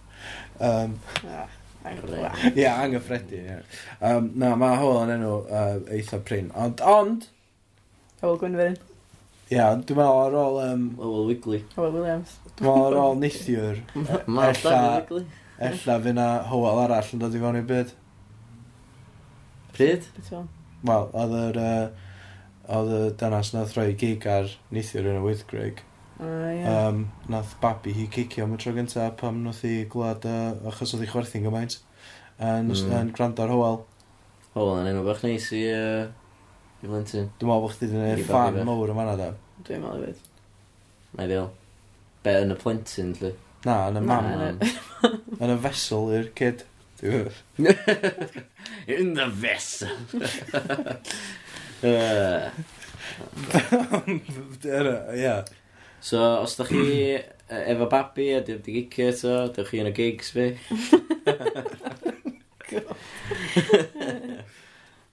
Um, ah, Ie, yeah, anghyffredin, ie. Yeah. Um, na, mae hwyl yn enw uh, eitha prin. Ond, ond... Hywel Gwynferin. Ie, yeah, dwi'n meddwl ar ôl... Um, Hywel Wigley. Hywel Williams. Dwi'n meddwl ar ôl neithiwr. Mae allan Wigley. Ella fy na hwyl arall yn dod i fewn i'r byd. Pryd? Wel, oedd yr... Uh, oedd y dynas nath rhoi gig ar neithiwr yn y Wythgrig. O, oh, yeah. um, nath babi hi cicio am y tro gyntaf pam nath hi glwad uh, achos oedd hi chwerthu'n gymaint yn, mm. yn gwrando ar hoel. Hoel yn enw bach neis i, uh, i blentyn. Dwi'n meddwl bod chdi wedi gwneud fan mowr yma na da. Dwi'n meddwl i fyd. Na i ddil. Be yn y plentyn, lle? Na, yn y mam. Yn y fesel i'r kid. In the vessel. Ie. So, os da chi e, efo babi a dim di gicio eto, da chi yn y gigs fi.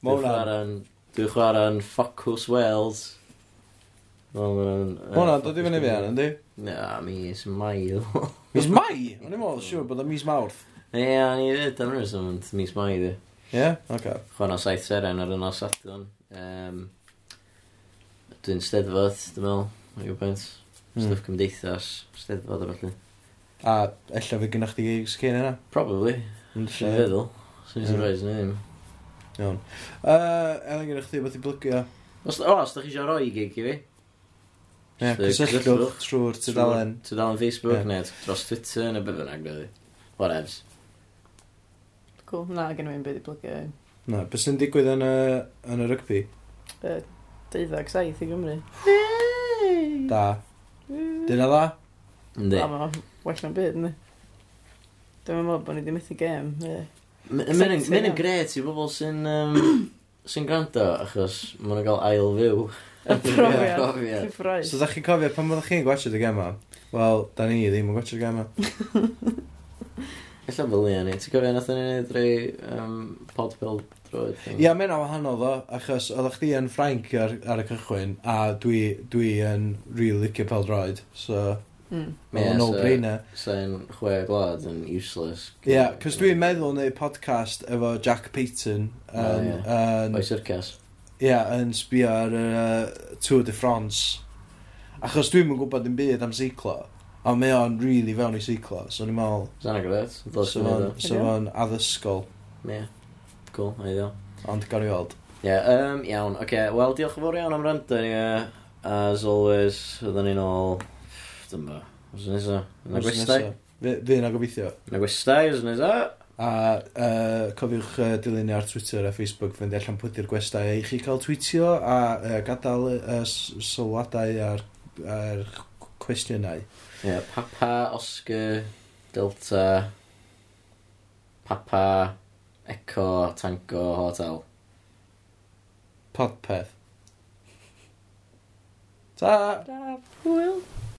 Mawna'n... Dwi'n chwarae'n Focus Wales. Mawna'n e, dod i fyny fi an, ynddi? Na, mis mai. mis mai? O'n i'n meddwl, siwr bod o mis mawrth. Ie, yeah, ni ddweud am rhywbeth mis mai, di. Ie? Yeah? Oce. Okay. Chwarae'n saith seren ar yno sadwn. Um, Dwi'n steddfod, dwi'n meddwl, rhyw pwynt. Mm. Stuff cymdeithas, steddfod a felly. A ella fe gynnwch chi sgyn yna? Probably. Hmm, Yn Dwi'n feddwl. Sy'n mm. surprise neu ddim. Iawn. Uh, Elen er gynnwch chi beth i blygio? Os, o, os da chi eisiau roi gig i fi? Ie, cysylltwch trwy'r tudalen. Tudalen Facebook yeah. neu dros Twitter neu beth bynnag, really. Whatevs. Cool, na, gen i'n byd i blygio. Na, beth sy'n digwydd yn y, yn y rygbi? Uh, Deuddag saith i Gymru. Da. Dyna dda? Ynddi. A mae'n well na'n byd, ynddi. Dwi'n meddwl bod ni wedi methu gêm. Mae'n yn gret i bobl sy'n um, sy gwrando, achos maen nhw'n cael ail fyw. Y profiad. So, da chi'n cofio pan byddwch chi'n gwachod y gema? Wel, da ni ddim yn gwachod y gema. Ella ddylia ni. Ti'n cofio nath ni wneud rei um, podpil droed? Ia, mae'n mae'n wahanol ddo, achos oeddech chdi yn Ffrainc ar, ar, y cychwyn, a dwi, dwi yn really licio pel droed, so... Mm. Mae'n yeah, no-brainer. Sa'n chwe glad yn useless. Ie, yeah, cos dwi'n meddwl neud podcast efo Jack Payton. Yn, oh, yn, O'i syrcas. Ie, yn sbio ar uh, Tour de France. Achos dwi'n yn gwybod yn byd am seiclo. A mae o'n really fewn i seiclo, so ni'n meddwl... Sa'n agret, dod sy'n. So fo'n addysgol. Ie, cool, ei ddio. Ond gan i weld. Ie, yeah, um, iawn, oce, okay. wel, diolch yn fawr iawn am rando ni. Uh, As always, ydyn ni'n ôl... Dyma, os yn nesaf. Na gwestai. Fe na gobeithio. Na gwestai, os yn nesaf. A uh, cofiwch uh, dilyn ni ar Twitter a Facebook fynd allan pwyddi'r gwestai i chi cael tweetio a uh, gadael uh, sylwadau ar, ar cwestiynau. Yeah, Papa, Oscar, Delta, Papa, Echo, Tango, Hotel. Podpeth. Ta! Da, hwyl.